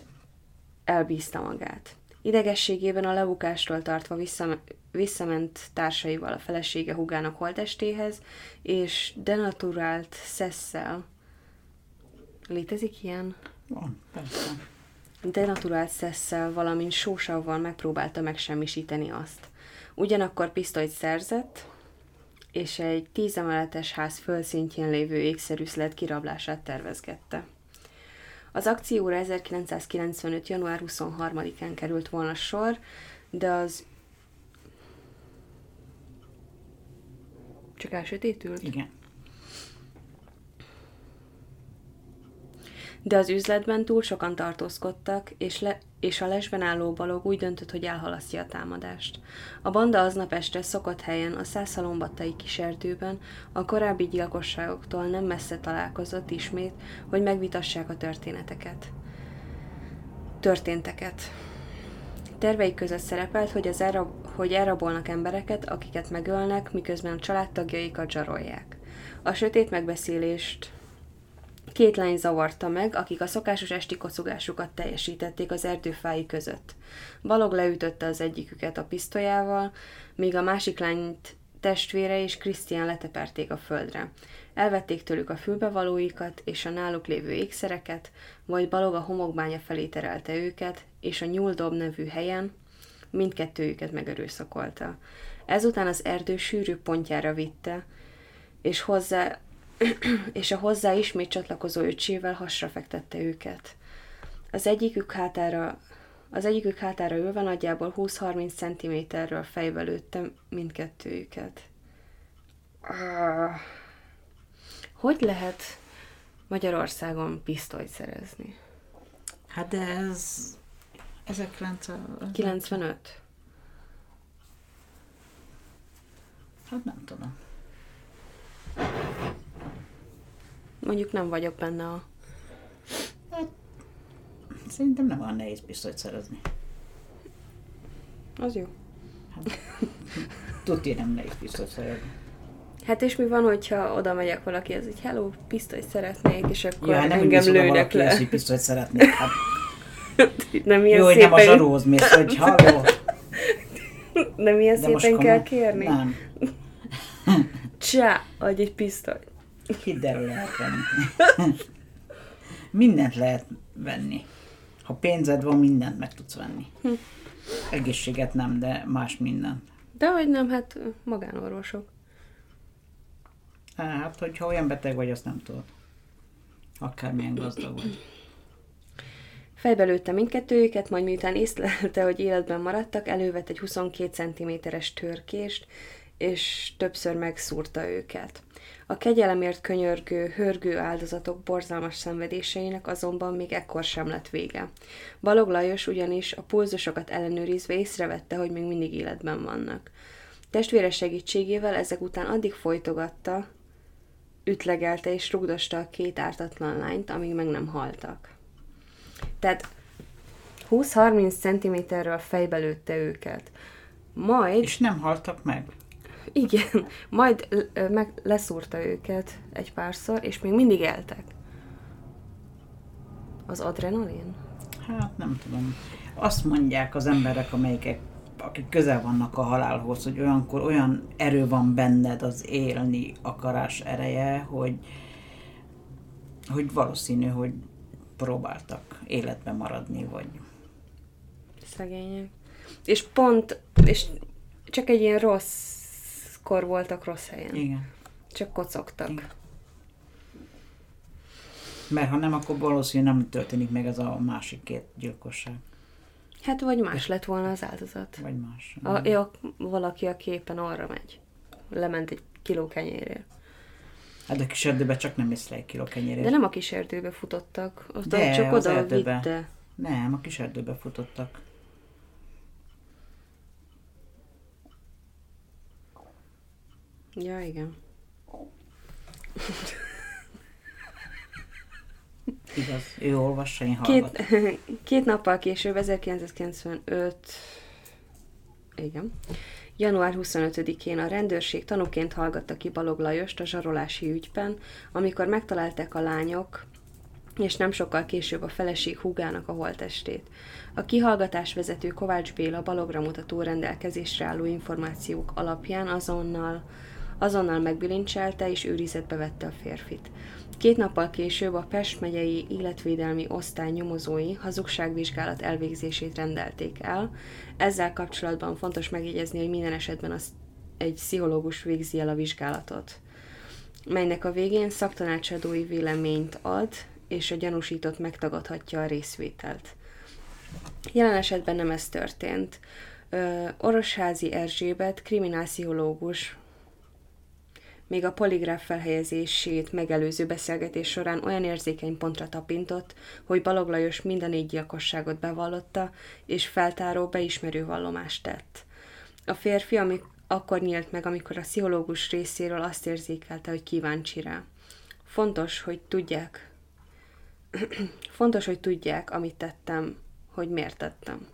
S1: elbízta magát. Idegességében a lebukástól tartva visszam- visszament társaival a felesége hugának holtestéhez, és denaturált szesszel. Létezik ilyen?
S2: Van, persze.
S1: denaturált szesszel, valamint sósavval megpróbálta megsemmisíteni azt. Ugyanakkor pisztolyt szerzett, és egy tízemeletes ház földszintjén lévő ékszerüzlet kirablását tervezgette. Az akcióra 1995. január 23-án került volna sor, de az... Csak elsötétült?
S2: Igen.
S1: De az üzletben túl sokan tartózkodtak, és, le, és a lesben álló balog úgy döntött, hogy elhalasztja a támadást. A banda aznap este szokott helyen, a százszalombattai kiserdőben, a korábbi gyilkosságoktól nem messze találkozott ismét, hogy megvitassák a történeteket. Történteket. Terveik között szerepelt, hogy, az elrab, hogy elrabolnak embereket, akiket megölnek, miközben a családtagjaikat zsarolják. A sötét megbeszélést Két lány zavarta meg, akik a szokásos esti kocogásukat teljesítették az erdőfái között. Balog leütötte az egyiküket a pisztolyával, míg a másik lányt testvére és Krisztián leteperték a földre. Elvették tőlük a fülbevalóikat és a náluk lévő ékszereket, majd Balog a homokbánya felé terelte őket, és a Nyúldob nevű helyen mindkettőjüket megerőszakolta. Ezután az erdő sűrű pontjára vitte, és hozzá és a hozzá ismét csatlakozó öcsével hasra fektette őket. Az egyikük hátára, az egyikük hátára ülve nagyjából 20-30 cm-ről fejbe lőtte mindkettőjüket. Ah. Hogy lehet Magyarországon pisztolyt szerezni?
S2: Hát de ez... Ezek
S1: 95?
S2: Hát nem tudom.
S1: Mondjuk nem vagyok benne a...
S2: Szerintem nem olyan nehéz pisztolyt szerezni.
S1: Az jó.
S2: Tudti nem nehéz pisztolyt szerezni.
S1: Hát és mi van, hogyha oda megyek valaki, az egy hello, pisztolyt szeretnék, és akkor
S2: Ja, hát nem
S1: engem lőnek le.
S2: hogy pisztolyt szeretnék. Hát,
S1: nem ilyen
S2: jó, hogy nem a
S1: szépen,
S2: zsaróhoz mész, hogy halló.
S1: nem ilyen
S2: De
S1: szépen kell kérni?
S2: Nem.
S1: Csá, adj egy pisztolyt.
S2: El, lehet venni. mindent lehet venni. Ha pénzed van, mindent meg tudsz venni.
S1: Hm.
S2: Egészséget nem, de más mindent.
S1: De hogy nem, hát magánorvosok.
S2: Hát, hogyha olyan beteg vagy, azt nem tudod. Akármilyen gazdag vagy.
S1: Fejbe lőtte mindkettőjüket, majd miután észlelte, hogy életben maradtak, elővett egy 22 cm-es törkést, és többször megszúrta őket. A kegyelemért könyörgő, hörgő áldozatok borzalmas szenvedéseinek azonban még ekkor sem lett vége. Balog Lajos ugyanis a pulzusokat ellenőrizve észrevette, hogy még mindig életben vannak. Testvére segítségével ezek után addig folytogatta, ütlegelte és rugdosta a két ártatlan lányt, amíg meg nem haltak. Tehát 20-30 cm-ről fejbe lőtte őket. Majd,
S2: És nem haltak meg.
S1: Igen, majd meg leszúrta őket egy párszor, és még mindig éltek. Az adrenalin?
S2: Hát nem tudom. Azt mondják az emberek, amelyek akik közel vannak a halálhoz, hogy olyankor olyan erő van benned az élni akarás ereje, hogy, hogy valószínű, hogy próbáltak életben maradni, vagy
S1: Szegények. És pont, és csak egy ilyen rossz kor voltak rossz helyen.
S2: igen.
S1: Csak kocogtak.
S2: Igen. Mert ha nem, akkor valószínű nem történik meg ez a másik két gyilkosság.
S1: Hát vagy más lett volna az áldozat.
S2: Vagy más.
S1: A, ja, valaki a képen arra megy. Lement egy kiló kenyérért.
S2: Hát a kis erdőben csak nem ész le egy kiló kenyérért.
S1: De nem a kis erdőbe futottak, ott
S2: De,
S1: csak
S2: az
S1: oda
S2: erdőbe.
S1: vitte.
S2: Nem, a kis erdőbe futottak.
S1: Ja, igen.
S2: Igaz, ő olvassa, én hallgatom.
S1: Két, két nappal később, 1995, igen, január 25-én a rendőrség tanúként hallgatta ki Balog Lajost a zsarolási ügyben, amikor megtalálták a lányok és nem sokkal később a feleség húgának a holtestét. A kihallgatás vezető Kovács Béla balogra mutató rendelkezésre álló információk alapján azonnal, azonnal megbilincselte és őrizetbe vette a férfit. Két nappal később a Pest megyei életvédelmi osztály nyomozói hazugságvizsgálat elvégzését rendelték el. Ezzel kapcsolatban fontos megjegyezni, hogy minden esetben az egy pszichológus végzi el a vizsgálatot, melynek a végén szaktanácsadói véleményt ad, és a gyanúsított megtagadhatja a részvételt. Jelen esetben nem ez történt. Orosházi Erzsébet, kriminálpszichológus, még a poligráf felhelyezését megelőző beszélgetés során olyan érzékeny pontra tapintott, hogy Balog Lajos mind a négy gyilkosságot bevallotta, és feltáró, beismerő vallomást tett. A férfi ami akkor nyílt meg, amikor a pszichológus részéről azt érzékelte, hogy kíváncsi rá. Fontos, hogy tudják, fontos, hogy tudják, amit tettem, hogy miért tettem.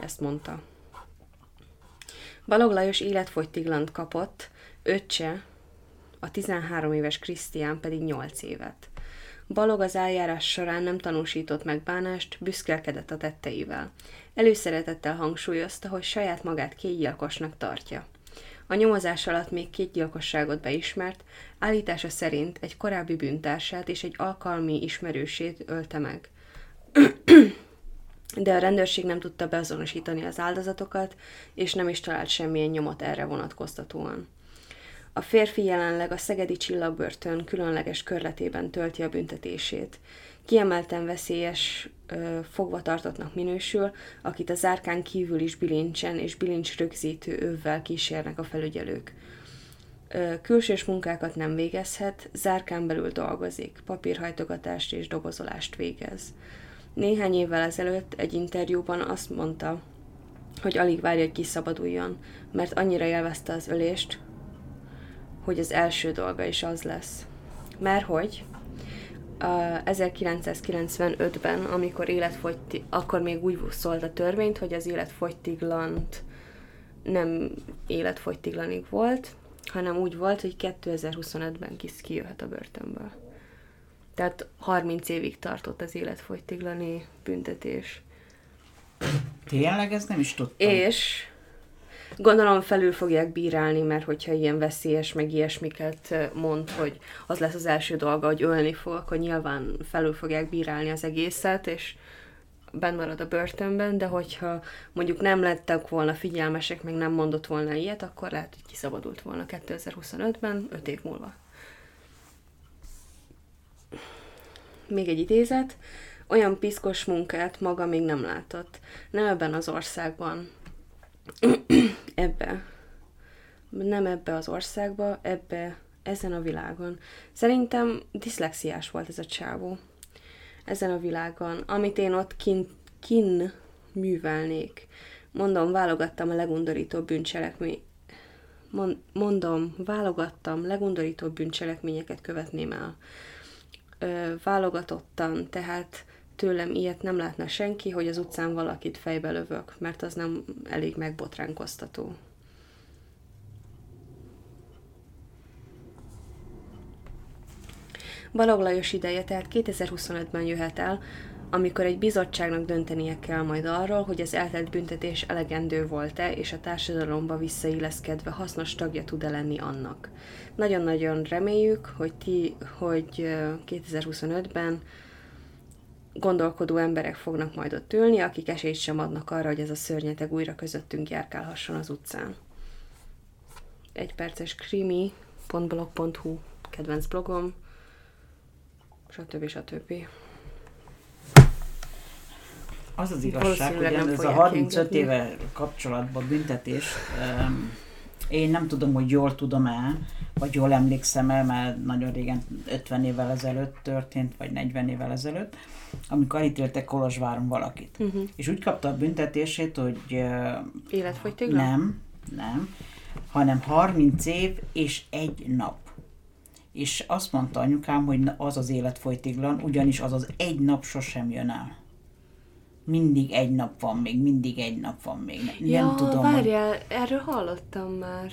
S1: Ezt mondta. Balog Lajos életfogytiglant kapott, öccse, a 13 éves Krisztián pedig 8 évet. Balog az eljárás során nem tanúsított megbánást, büszkelkedett a tetteivel. Előszeretettel hangsúlyozta, hogy saját magát kétgyilkosnak tartja. A nyomozás alatt még két gyilkosságot beismert, állítása szerint egy korábbi bűntársát és egy alkalmi ismerősét ölte meg. De a rendőrség nem tudta beazonosítani az áldozatokat, és nem is talált semmilyen nyomot erre vonatkoztatóan. A férfi jelenleg a Szegedi Csillagbörtön különleges körletében tölti a büntetését. Kiemelten veszélyes ö, fogvatartottnak minősül, akit a zárkán kívül is bilincsen és bilincs rögzítő övvel kísérnek a felügyelők. Ö, külsős munkákat nem végezhet, zárkán belül dolgozik, papírhajtogatást és dobozolást végez. Néhány évvel ezelőtt egy interjúban azt mondta, hogy alig várja, hogy kiszabaduljon, mert annyira élvezte az ölést, hogy az első dolga is az lesz. Mert hogy uh, 1995-ben, amikor életfogytig, akkor még úgy szólt a törvényt, hogy az életfogytiglant nem életfogytiglanig volt, hanem úgy volt, hogy 2025-ben kis kijöhet a börtönből. Tehát 30 évig tartott az életfogytiglani büntetés.
S2: Tényleg ez nem is tudtam.
S1: És Gondolom felül fogják bírálni, mert hogyha ilyen veszélyes, meg ilyesmiket mond, hogy az lesz az első dolga, hogy ölni fog, akkor nyilván felül fogják bírálni az egészet, és benn marad a börtönben, de hogyha mondjuk nem lettek volna figyelmesek, meg nem mondott volna ilyet, akkor lehet, hogy kiszabadult volna 2025-ben, 5 év múlva. Még egy idézet. Olyan piszkos munkát maga még nem látott. Nem ebben az országban, ebbe, nem ebbe az országba, ebbe, ezen a világon. Szerintem diszlexiás volt ez a csávó. Ezen a világon. Amit én ott kin, kin művelnék. Mondom, válogattam a legundorítóbb bűncselekmény. Mondom, válogattam, legundorítóbb bűncselekményeket követném el. Ö, válogatottan, tehát tőlem ilyet nem látna senki, hogy az utcán valakit fejbe lövök, mert az nem elég megbotránkoztató. Balog Lajos ideje tehát 2025-ben jöhet el, amikor egy bizottságnak döntenie kell majd arról, hogy az eltelt büntetés elegendő volt-e, és a társadalomba visszailleszkedve hasznos tagja tud-e lenni annak. Nagyon-nagyon reméljük, hogy ti, hogy 2025-ben gondolkodó emberek fognak majd ott ülni, akik esélyt sem adnak arra, hogy ez a szörnyeteg újra közöttünk járkálhasson az utcán. Egy perces krimi.blog.hu kedvenc blogom, stb. stb.
S2: Az az igazság, hogy ez a 35 éve kapcsolatban büntetés, én nem tudom, hogy jól tudom-e, vagy jól emlékszem el, mert nagyon régen, 50 évvel ezelőtt történt, vagy 40 évvel ezelőtt, amikor elítéltek Kolozsváron valakit. Uh-huh. És úgy kapta a büntetését, hogy... Uh,
S1: Életfogytiglan?
S2: Nem, nem, hanem 30 év és egy nap. És azt mondta anyukám, hogy az az életfogytiglan, ugyanis az az egy nap sosem jön el mindig egy nap van még, mindig egy nap van még. Nem
S1: ja,
S2: tudom.
S1: várjál, hogy... erről hallottam már.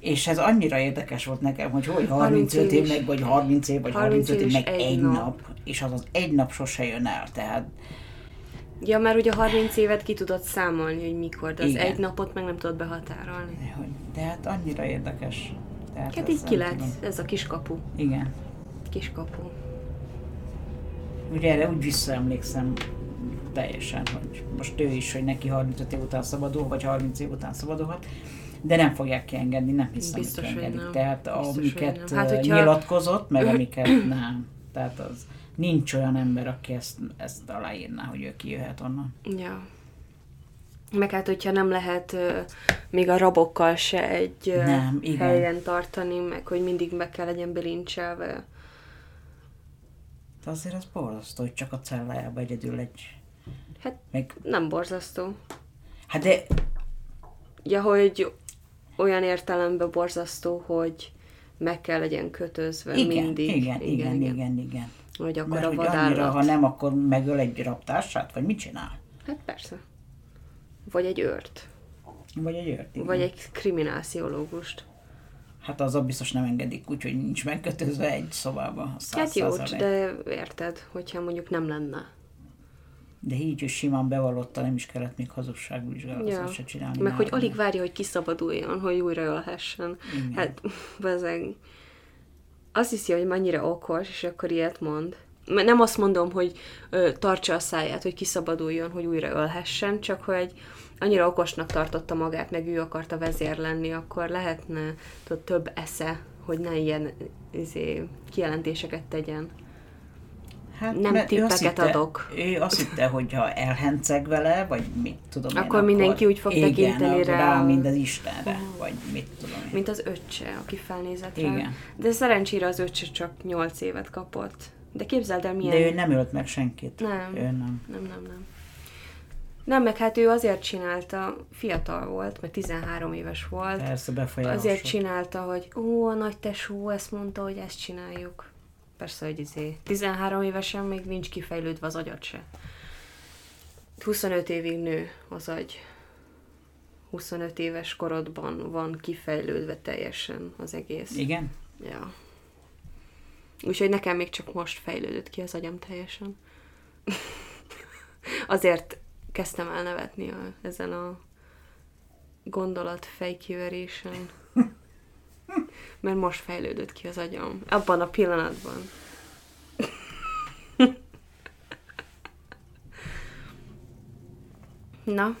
S2: És ez annyira érdekes volt nekem, hogy hogy
S1: 30
S2: 35 év meg, vagy 30 év, vagy
S1: 30
S2: 35 év meg egy
S1: egy
S2: nap.
S1: nap.
S2: És az az egy nap sose jön el, tehát
S1: Ja, mert ugye 30 évet ki tudod számolni, hogy mikor, de az
S2: Igen.
S1: egy napot meg nem tudod behatárolni.
S2: de hát annyira érdekes. Tehát
S1: Hát így
S2: nem
S1: ki lehet,
S2: tudom.
S1: ez a kiskapu.
S2: Igen.
S1: Kiskapu.
S2: Ugye erre úgy visszaemlékszem teljesen, hogy most ő is, hogy neki 35 év után szabadul, vagy 30 év után szabadulhat, de nem fogják kiengedni, nem hiszem,
S1: Biztos,
S2: hogy
S1: hogy
S2: kiengedik.
S1: nem.
S2: Tehát
S1: Biztos, hogy
S2: amiket
S1: nem. Hát, hogyha-
S2: nyilatkozott, meg amiket nem. Tehát az nincs olyan ember, aki ezt, ezt aláírná, hogy ő kijöhet onnan.
S1: Ja. Meg hát, hogyha nem lehet még a rabokkal se egy ö,
S2: Nem, igen.
S1: helyen tartani, meg hogy mindig meg kell legyen bilincselve.
S2: De azért az borzasztó, hogy csak a cellájába egyedül egy...
S1: Hát
S2: Meg,
S1: nem borzasztó.
S2: hát de
S1: Ja, hogy olyan értelemben borzasztó, hogy meg kell legyen kötözve
S2: igen,
S1: mindig.
S2: igen, igen, igen, igen, igen.
S1: Hogy akkor
S2: Mert
S1: a vadállat.
S2: annyira, ha nem, akkor megöl egy raptársát, vagy mit csinál?
S1: Hát persze. Vagy egy őrt.
S2: Vagy egy őrt, igen.
S1: Vagy egy kriminálsziológust.
S2: Hát az biztos nem engedik, úgyhogy nincs megkötözve egy szobába.
S1: Hát jó, de érted, hogyha mondjuk nem lenne.
S2: De így, hogy simán bevallotta, nem is kellett még hazugságvizsgálatot
S1: Ja.
S2: se csinálni.
S1: Meg hogy alig várja, hogy kiszabaduljon, hogy újra ölhessen.
S2: Igen.
S1: Hát, bezeg. Azt hiszi, hogy mennyire okos, és akkor ilyet mond. Mert Nem azt mondom, hogy ö, tartsa a száját, hogy kiszabaduljon, hogy újra ölhessen, csak hogy annyira okosnak tartotta magát, meg ő akarta vezér lenni, akkor lehetne tudod, több esze, hogy ne ilyen izé, kijelentéseket tegyen.
S2: Hát,
S1: nem tippeket
S2: hitte,
S1: adok.
S2: Ő azt hitte, hogy ha elhenceg vele, vagy mit tudom én,
S1: Akkor mindenki úgy fog
S2: igen,
S1: tekinteni
S2: akkor
S1: rá.
S2: rá, mint az Istenre, vagy mit tudom én.
S1: Mint az öccse, aki felnézett rá.
S2: Igen.
S1: De szerencsére az öccse csak 8 évet kapott. De képzeld el, milyen...
S2: De ő nem ölt meg senkit.
S1: Nem.
S2: Ő nem.
S1: Nem, nem, nem. Nem, meg hát ő azért csinálta, fiatal volt, mert 13 éves volt.
S2: Persze befolyásolt.
S1: Azért csinálta, hogy ó, a nagy tesó ezt mondta, hogy ezt csináljuk. Persze, hogy izé. 13 évesen még nincs kifejlődve az agyat se. 25 évig nő az agy. 25 éves korodban van kifejlődve teljesen az egész.
S2: Igen?
S1: Ja. Úgyhogy nekem még csak most fejlődött ki az agyam teljesen. Azért kezdtem el nevetni a, ezen a gondolat fejkiverésen. Mert most fejlődött ki az agyam. Abban a pillanatban. Na,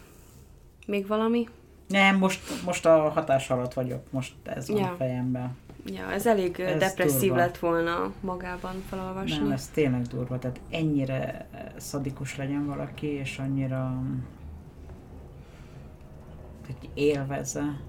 S1: még valami?
S2: Nem, most, most a hatás alatt vagyok, most ez van
S1: Ja.
S2: a fejemben.
S1: Ja, ez elég ez depresszív
S2: durva.
S1: lett volna magában felolvasni.
S2: Nem, ez tényleg durva, tehát ennyire szadikus legyen valaki, és annyira hogy élvezze,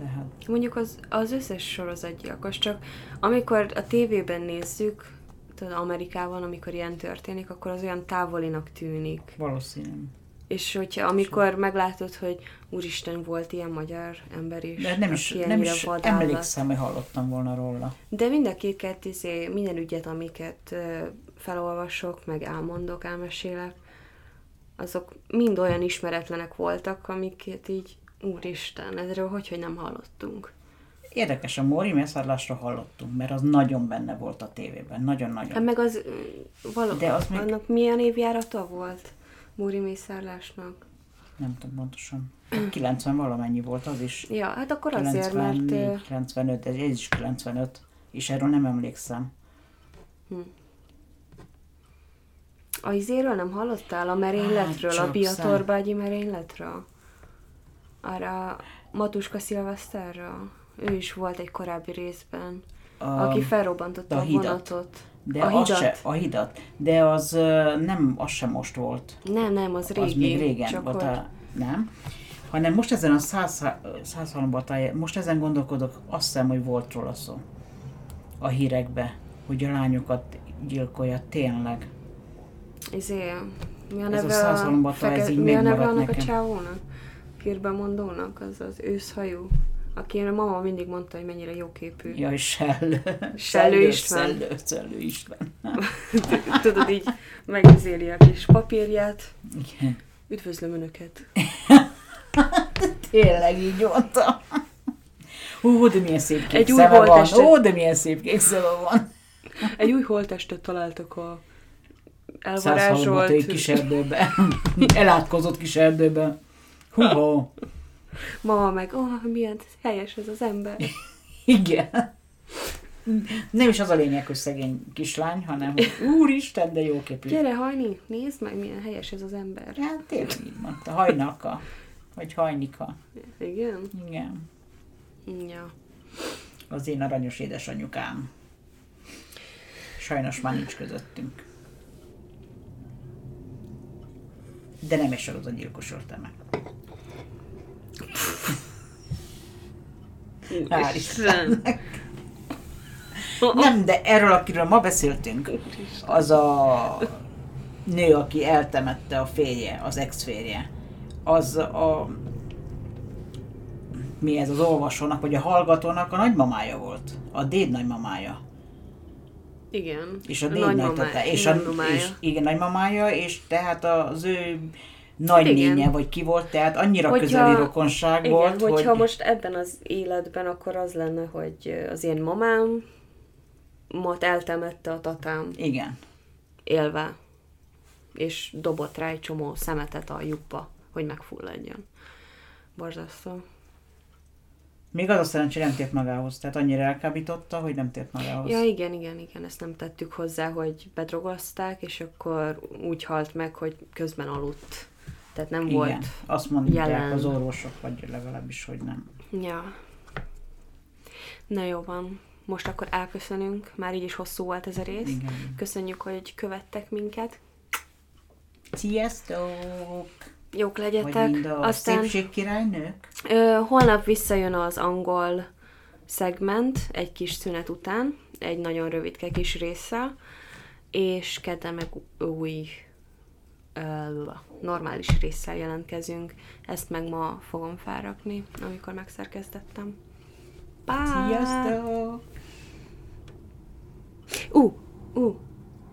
S2: de hát
S1: Mondjuk az, az összes sorozatgyilkos, csak amikor a tévében nézzük, tudod, Amerikában, amikor ilyen történik, akkor az olyan távolinak tűnik.
S2: valószínű.
S1: És hogyha amikor meglátod, hogy úristen, volt ilyen magyar ember is,
S2: De nem is, nem is
S1: vadállat.
S2: emlékszem, hogy hallottam volna róla.
S1: De mind a két izé, minden ügyet, amiket felolvasok, meg elmondok, elmesélek, azok mind olyan ismeretlenek voltak, amiket így, úristen, erről hogy, hogy nem hallottunk.
S2: Érdekes, a Móri mészárlásra hallottunk, mert az nagyon benne volt a tévében, nagyon-nagyon.
S1: Hát meg az ö, való,
S2: De az még-
S1: annak milyen évjárata volt? Múri mészárlásnak.
S2: Nem tudom pontosan. 90 valamennyi volt az is.
S1: Ja, hát akkor azért, mert...
S2: 94,
S1: ö,
S2: 95, ez, is 95, és erről nem emlékszem.
S1: A izéről nem hallottál? A merényletről?
S2: Hát,
S1: a Biatorbágyi merényletről? Arra Matuska Szilveszterről? Ő is volt egy korábbi részben.
S2: A,
S1: aki felrobbantotta
S2: a
S1: a,
S2: hidat.
S1: vonatot.
S2: de
S1: a
S2: az
S1: hidat.
S2: Se, a hidat. De az nem, az sem most volt.
S1: Nem, nem, az régi.
S2: az még régen volt. A, nem. Hanem most ezen a 100, 103 batály, most ezen gondolkodok, azt hiszem, hogy volt róla szó. A hírekbe, hogy a lányokat gyilkolja tényleg.
S1: Izé, mi a
S2: Ez a
S1: neve
S2: százalombata, ez így
S1: mi a neve annak a
S2: nekem.
S1: csávónak? Hírbemondónak, az az őszhajú. Aki a mama mindig mondta, hogy mennyire jóképű.
S2: Jaj, Sell.
S1: Sellő István.
S2: Szellő, Szellő István.
S1: Tudod, így megizéli a kis papírját.
S2: Igen.
S1: Üdvözlöm Önöket!
S2: Tényleg így mondta. Hú, de milyen szép kék
S1: Egy új
S2: szeme van. Ó, de milyen szép kék szeme van.
S1: Egy új holttestet találtak a
S2: 130
S1: elvarázsolt...
S2: kis erdőben. Elátkozott kis erdőben. Húha.
S1: Mama meg, ó, oh, milyen helyes ez az ember.
S2: Igen. Nem is az a lényeg, hogy szegény kislány, hanem hogy úristen, de jó képű.
S1: Gyere, hajni, nézd meg, milyen helyes ez az ember.
S2: Hát tényleg így mondta. Hajnaka. Vagy hajnika.
S1: Igen?
S2: Igen.
S1: Ja.
S2: Az én aranyos édesanyukám. Sajnos már nincs közöttünk. De nem egy sorozatgyilkos meg. Hál' Istennek. Nem, de erről, akiről ma beszéltünk, az a nő, aki eltemette a férje, az ex-férje, az a mi ez az olvasónak, vagy a hallgatónak a nagymamája volt. A déd nagymamája.
S1: Igen.
S2: És a déd
S1: nagymamája.
S2: És, a, és igen, nagymamája, és tehát az ő nagynénye,
S1: Igen.
S2: vagy ki volt, tehát annyira
S1: Hogyha-
S2: közeli rokonság
S1: Igen,
S2: volt,
S1: hogyha
S2: hogy...
S1: most ebben az életben, akkor az lenne, hogy az én mamám mot eltemette a tatám
S2: Igen.
S1: élve, és dobott rá egy csomó szemetet a lyukba, hogy megfulladjon. Borzasztó.
S2: Még az a szerencsé nem tért magához, tehát annyira elkábította, hogy nem tért magához.
S1: Ja, igen, igen, igen, ezt nem tettük hozzá, hogy bedrogozták, és akkor úgy halt meg, hogy közben aludt. Tehát nem
S2: Igen,
S1: volt.
S2: azt mondják
S1: jelen.
S2: az orvosok, vagy legalábbis, hogy nem.
S1: Ja. Na jó van. Most akkor elköszönünk. Már így is hosszú volt ez a rész.
S2: Igen.
S1: Köszönjük, hogy követtek minket.
S2: Sziasztok!
S1: Jók
S2: Vagy
S1: legyetek.
S2: mind a
S1: Aztán
S2: szépségkirálynők?
S1: ö, holnap visszajön az angol szegment egy kis szünet után, egy nagyon rövidke kis résszel, és kedden meg új normális résszel jelentkezünk. Ezt meg ma fogom felrakni, amikor megszerkesztettem. Bye!
S2: Sziasztok!
S1: Ú, ú,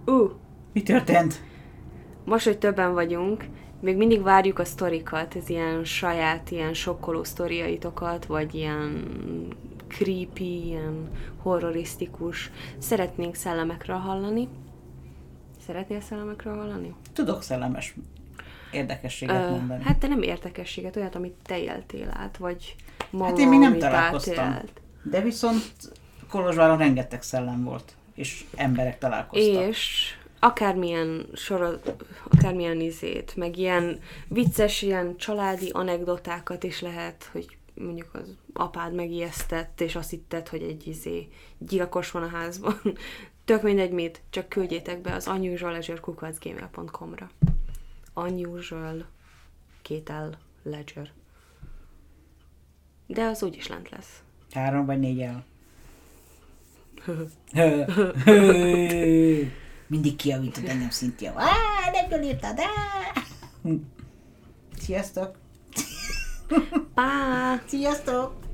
S1: ú,
S2: Mi történt?
S1: most, hogy többen vagyunk, még mindig várjuk a sztorikat, ez ilyen saját, ilyen sokkoló sztoriaitokat, vagy ilyen creepy, ilyen horrorisztikus. Szeretnénk szellemekről hallani. Szeretnél szellemekről hallani?
S2: Tudok szellemes érdekességet
S1: Ö,
S2: mondani.
S1: hát te nem értekességet, olyat, amit te éltél át, vagy ma,
S2: Hát én még nem találkoztam.
S1: átélt.
S2: De viszont Kolozsváron rengeteg szellem volt, és emberek találkoztak.
S1: És akármilyen sorot, akármilyen izét, meg ilyen vicces, ilyen családi anekdotákat is lehet, hogy mondjuk az apád megijesztett, és azt hitted, hogy egy izé gyilkos van a házban. Tök mindegy mit, csak küldjétek be az unusualledger.gmail.com-ra. Unusual két L ledger. De az úgyis lent lesz.
S2: Három vagy négy el. Mindig kiavítod engem szintje. Á, nem jól írtad, á! Sziasztok!
S1: Bye!
S2: Sziasztok!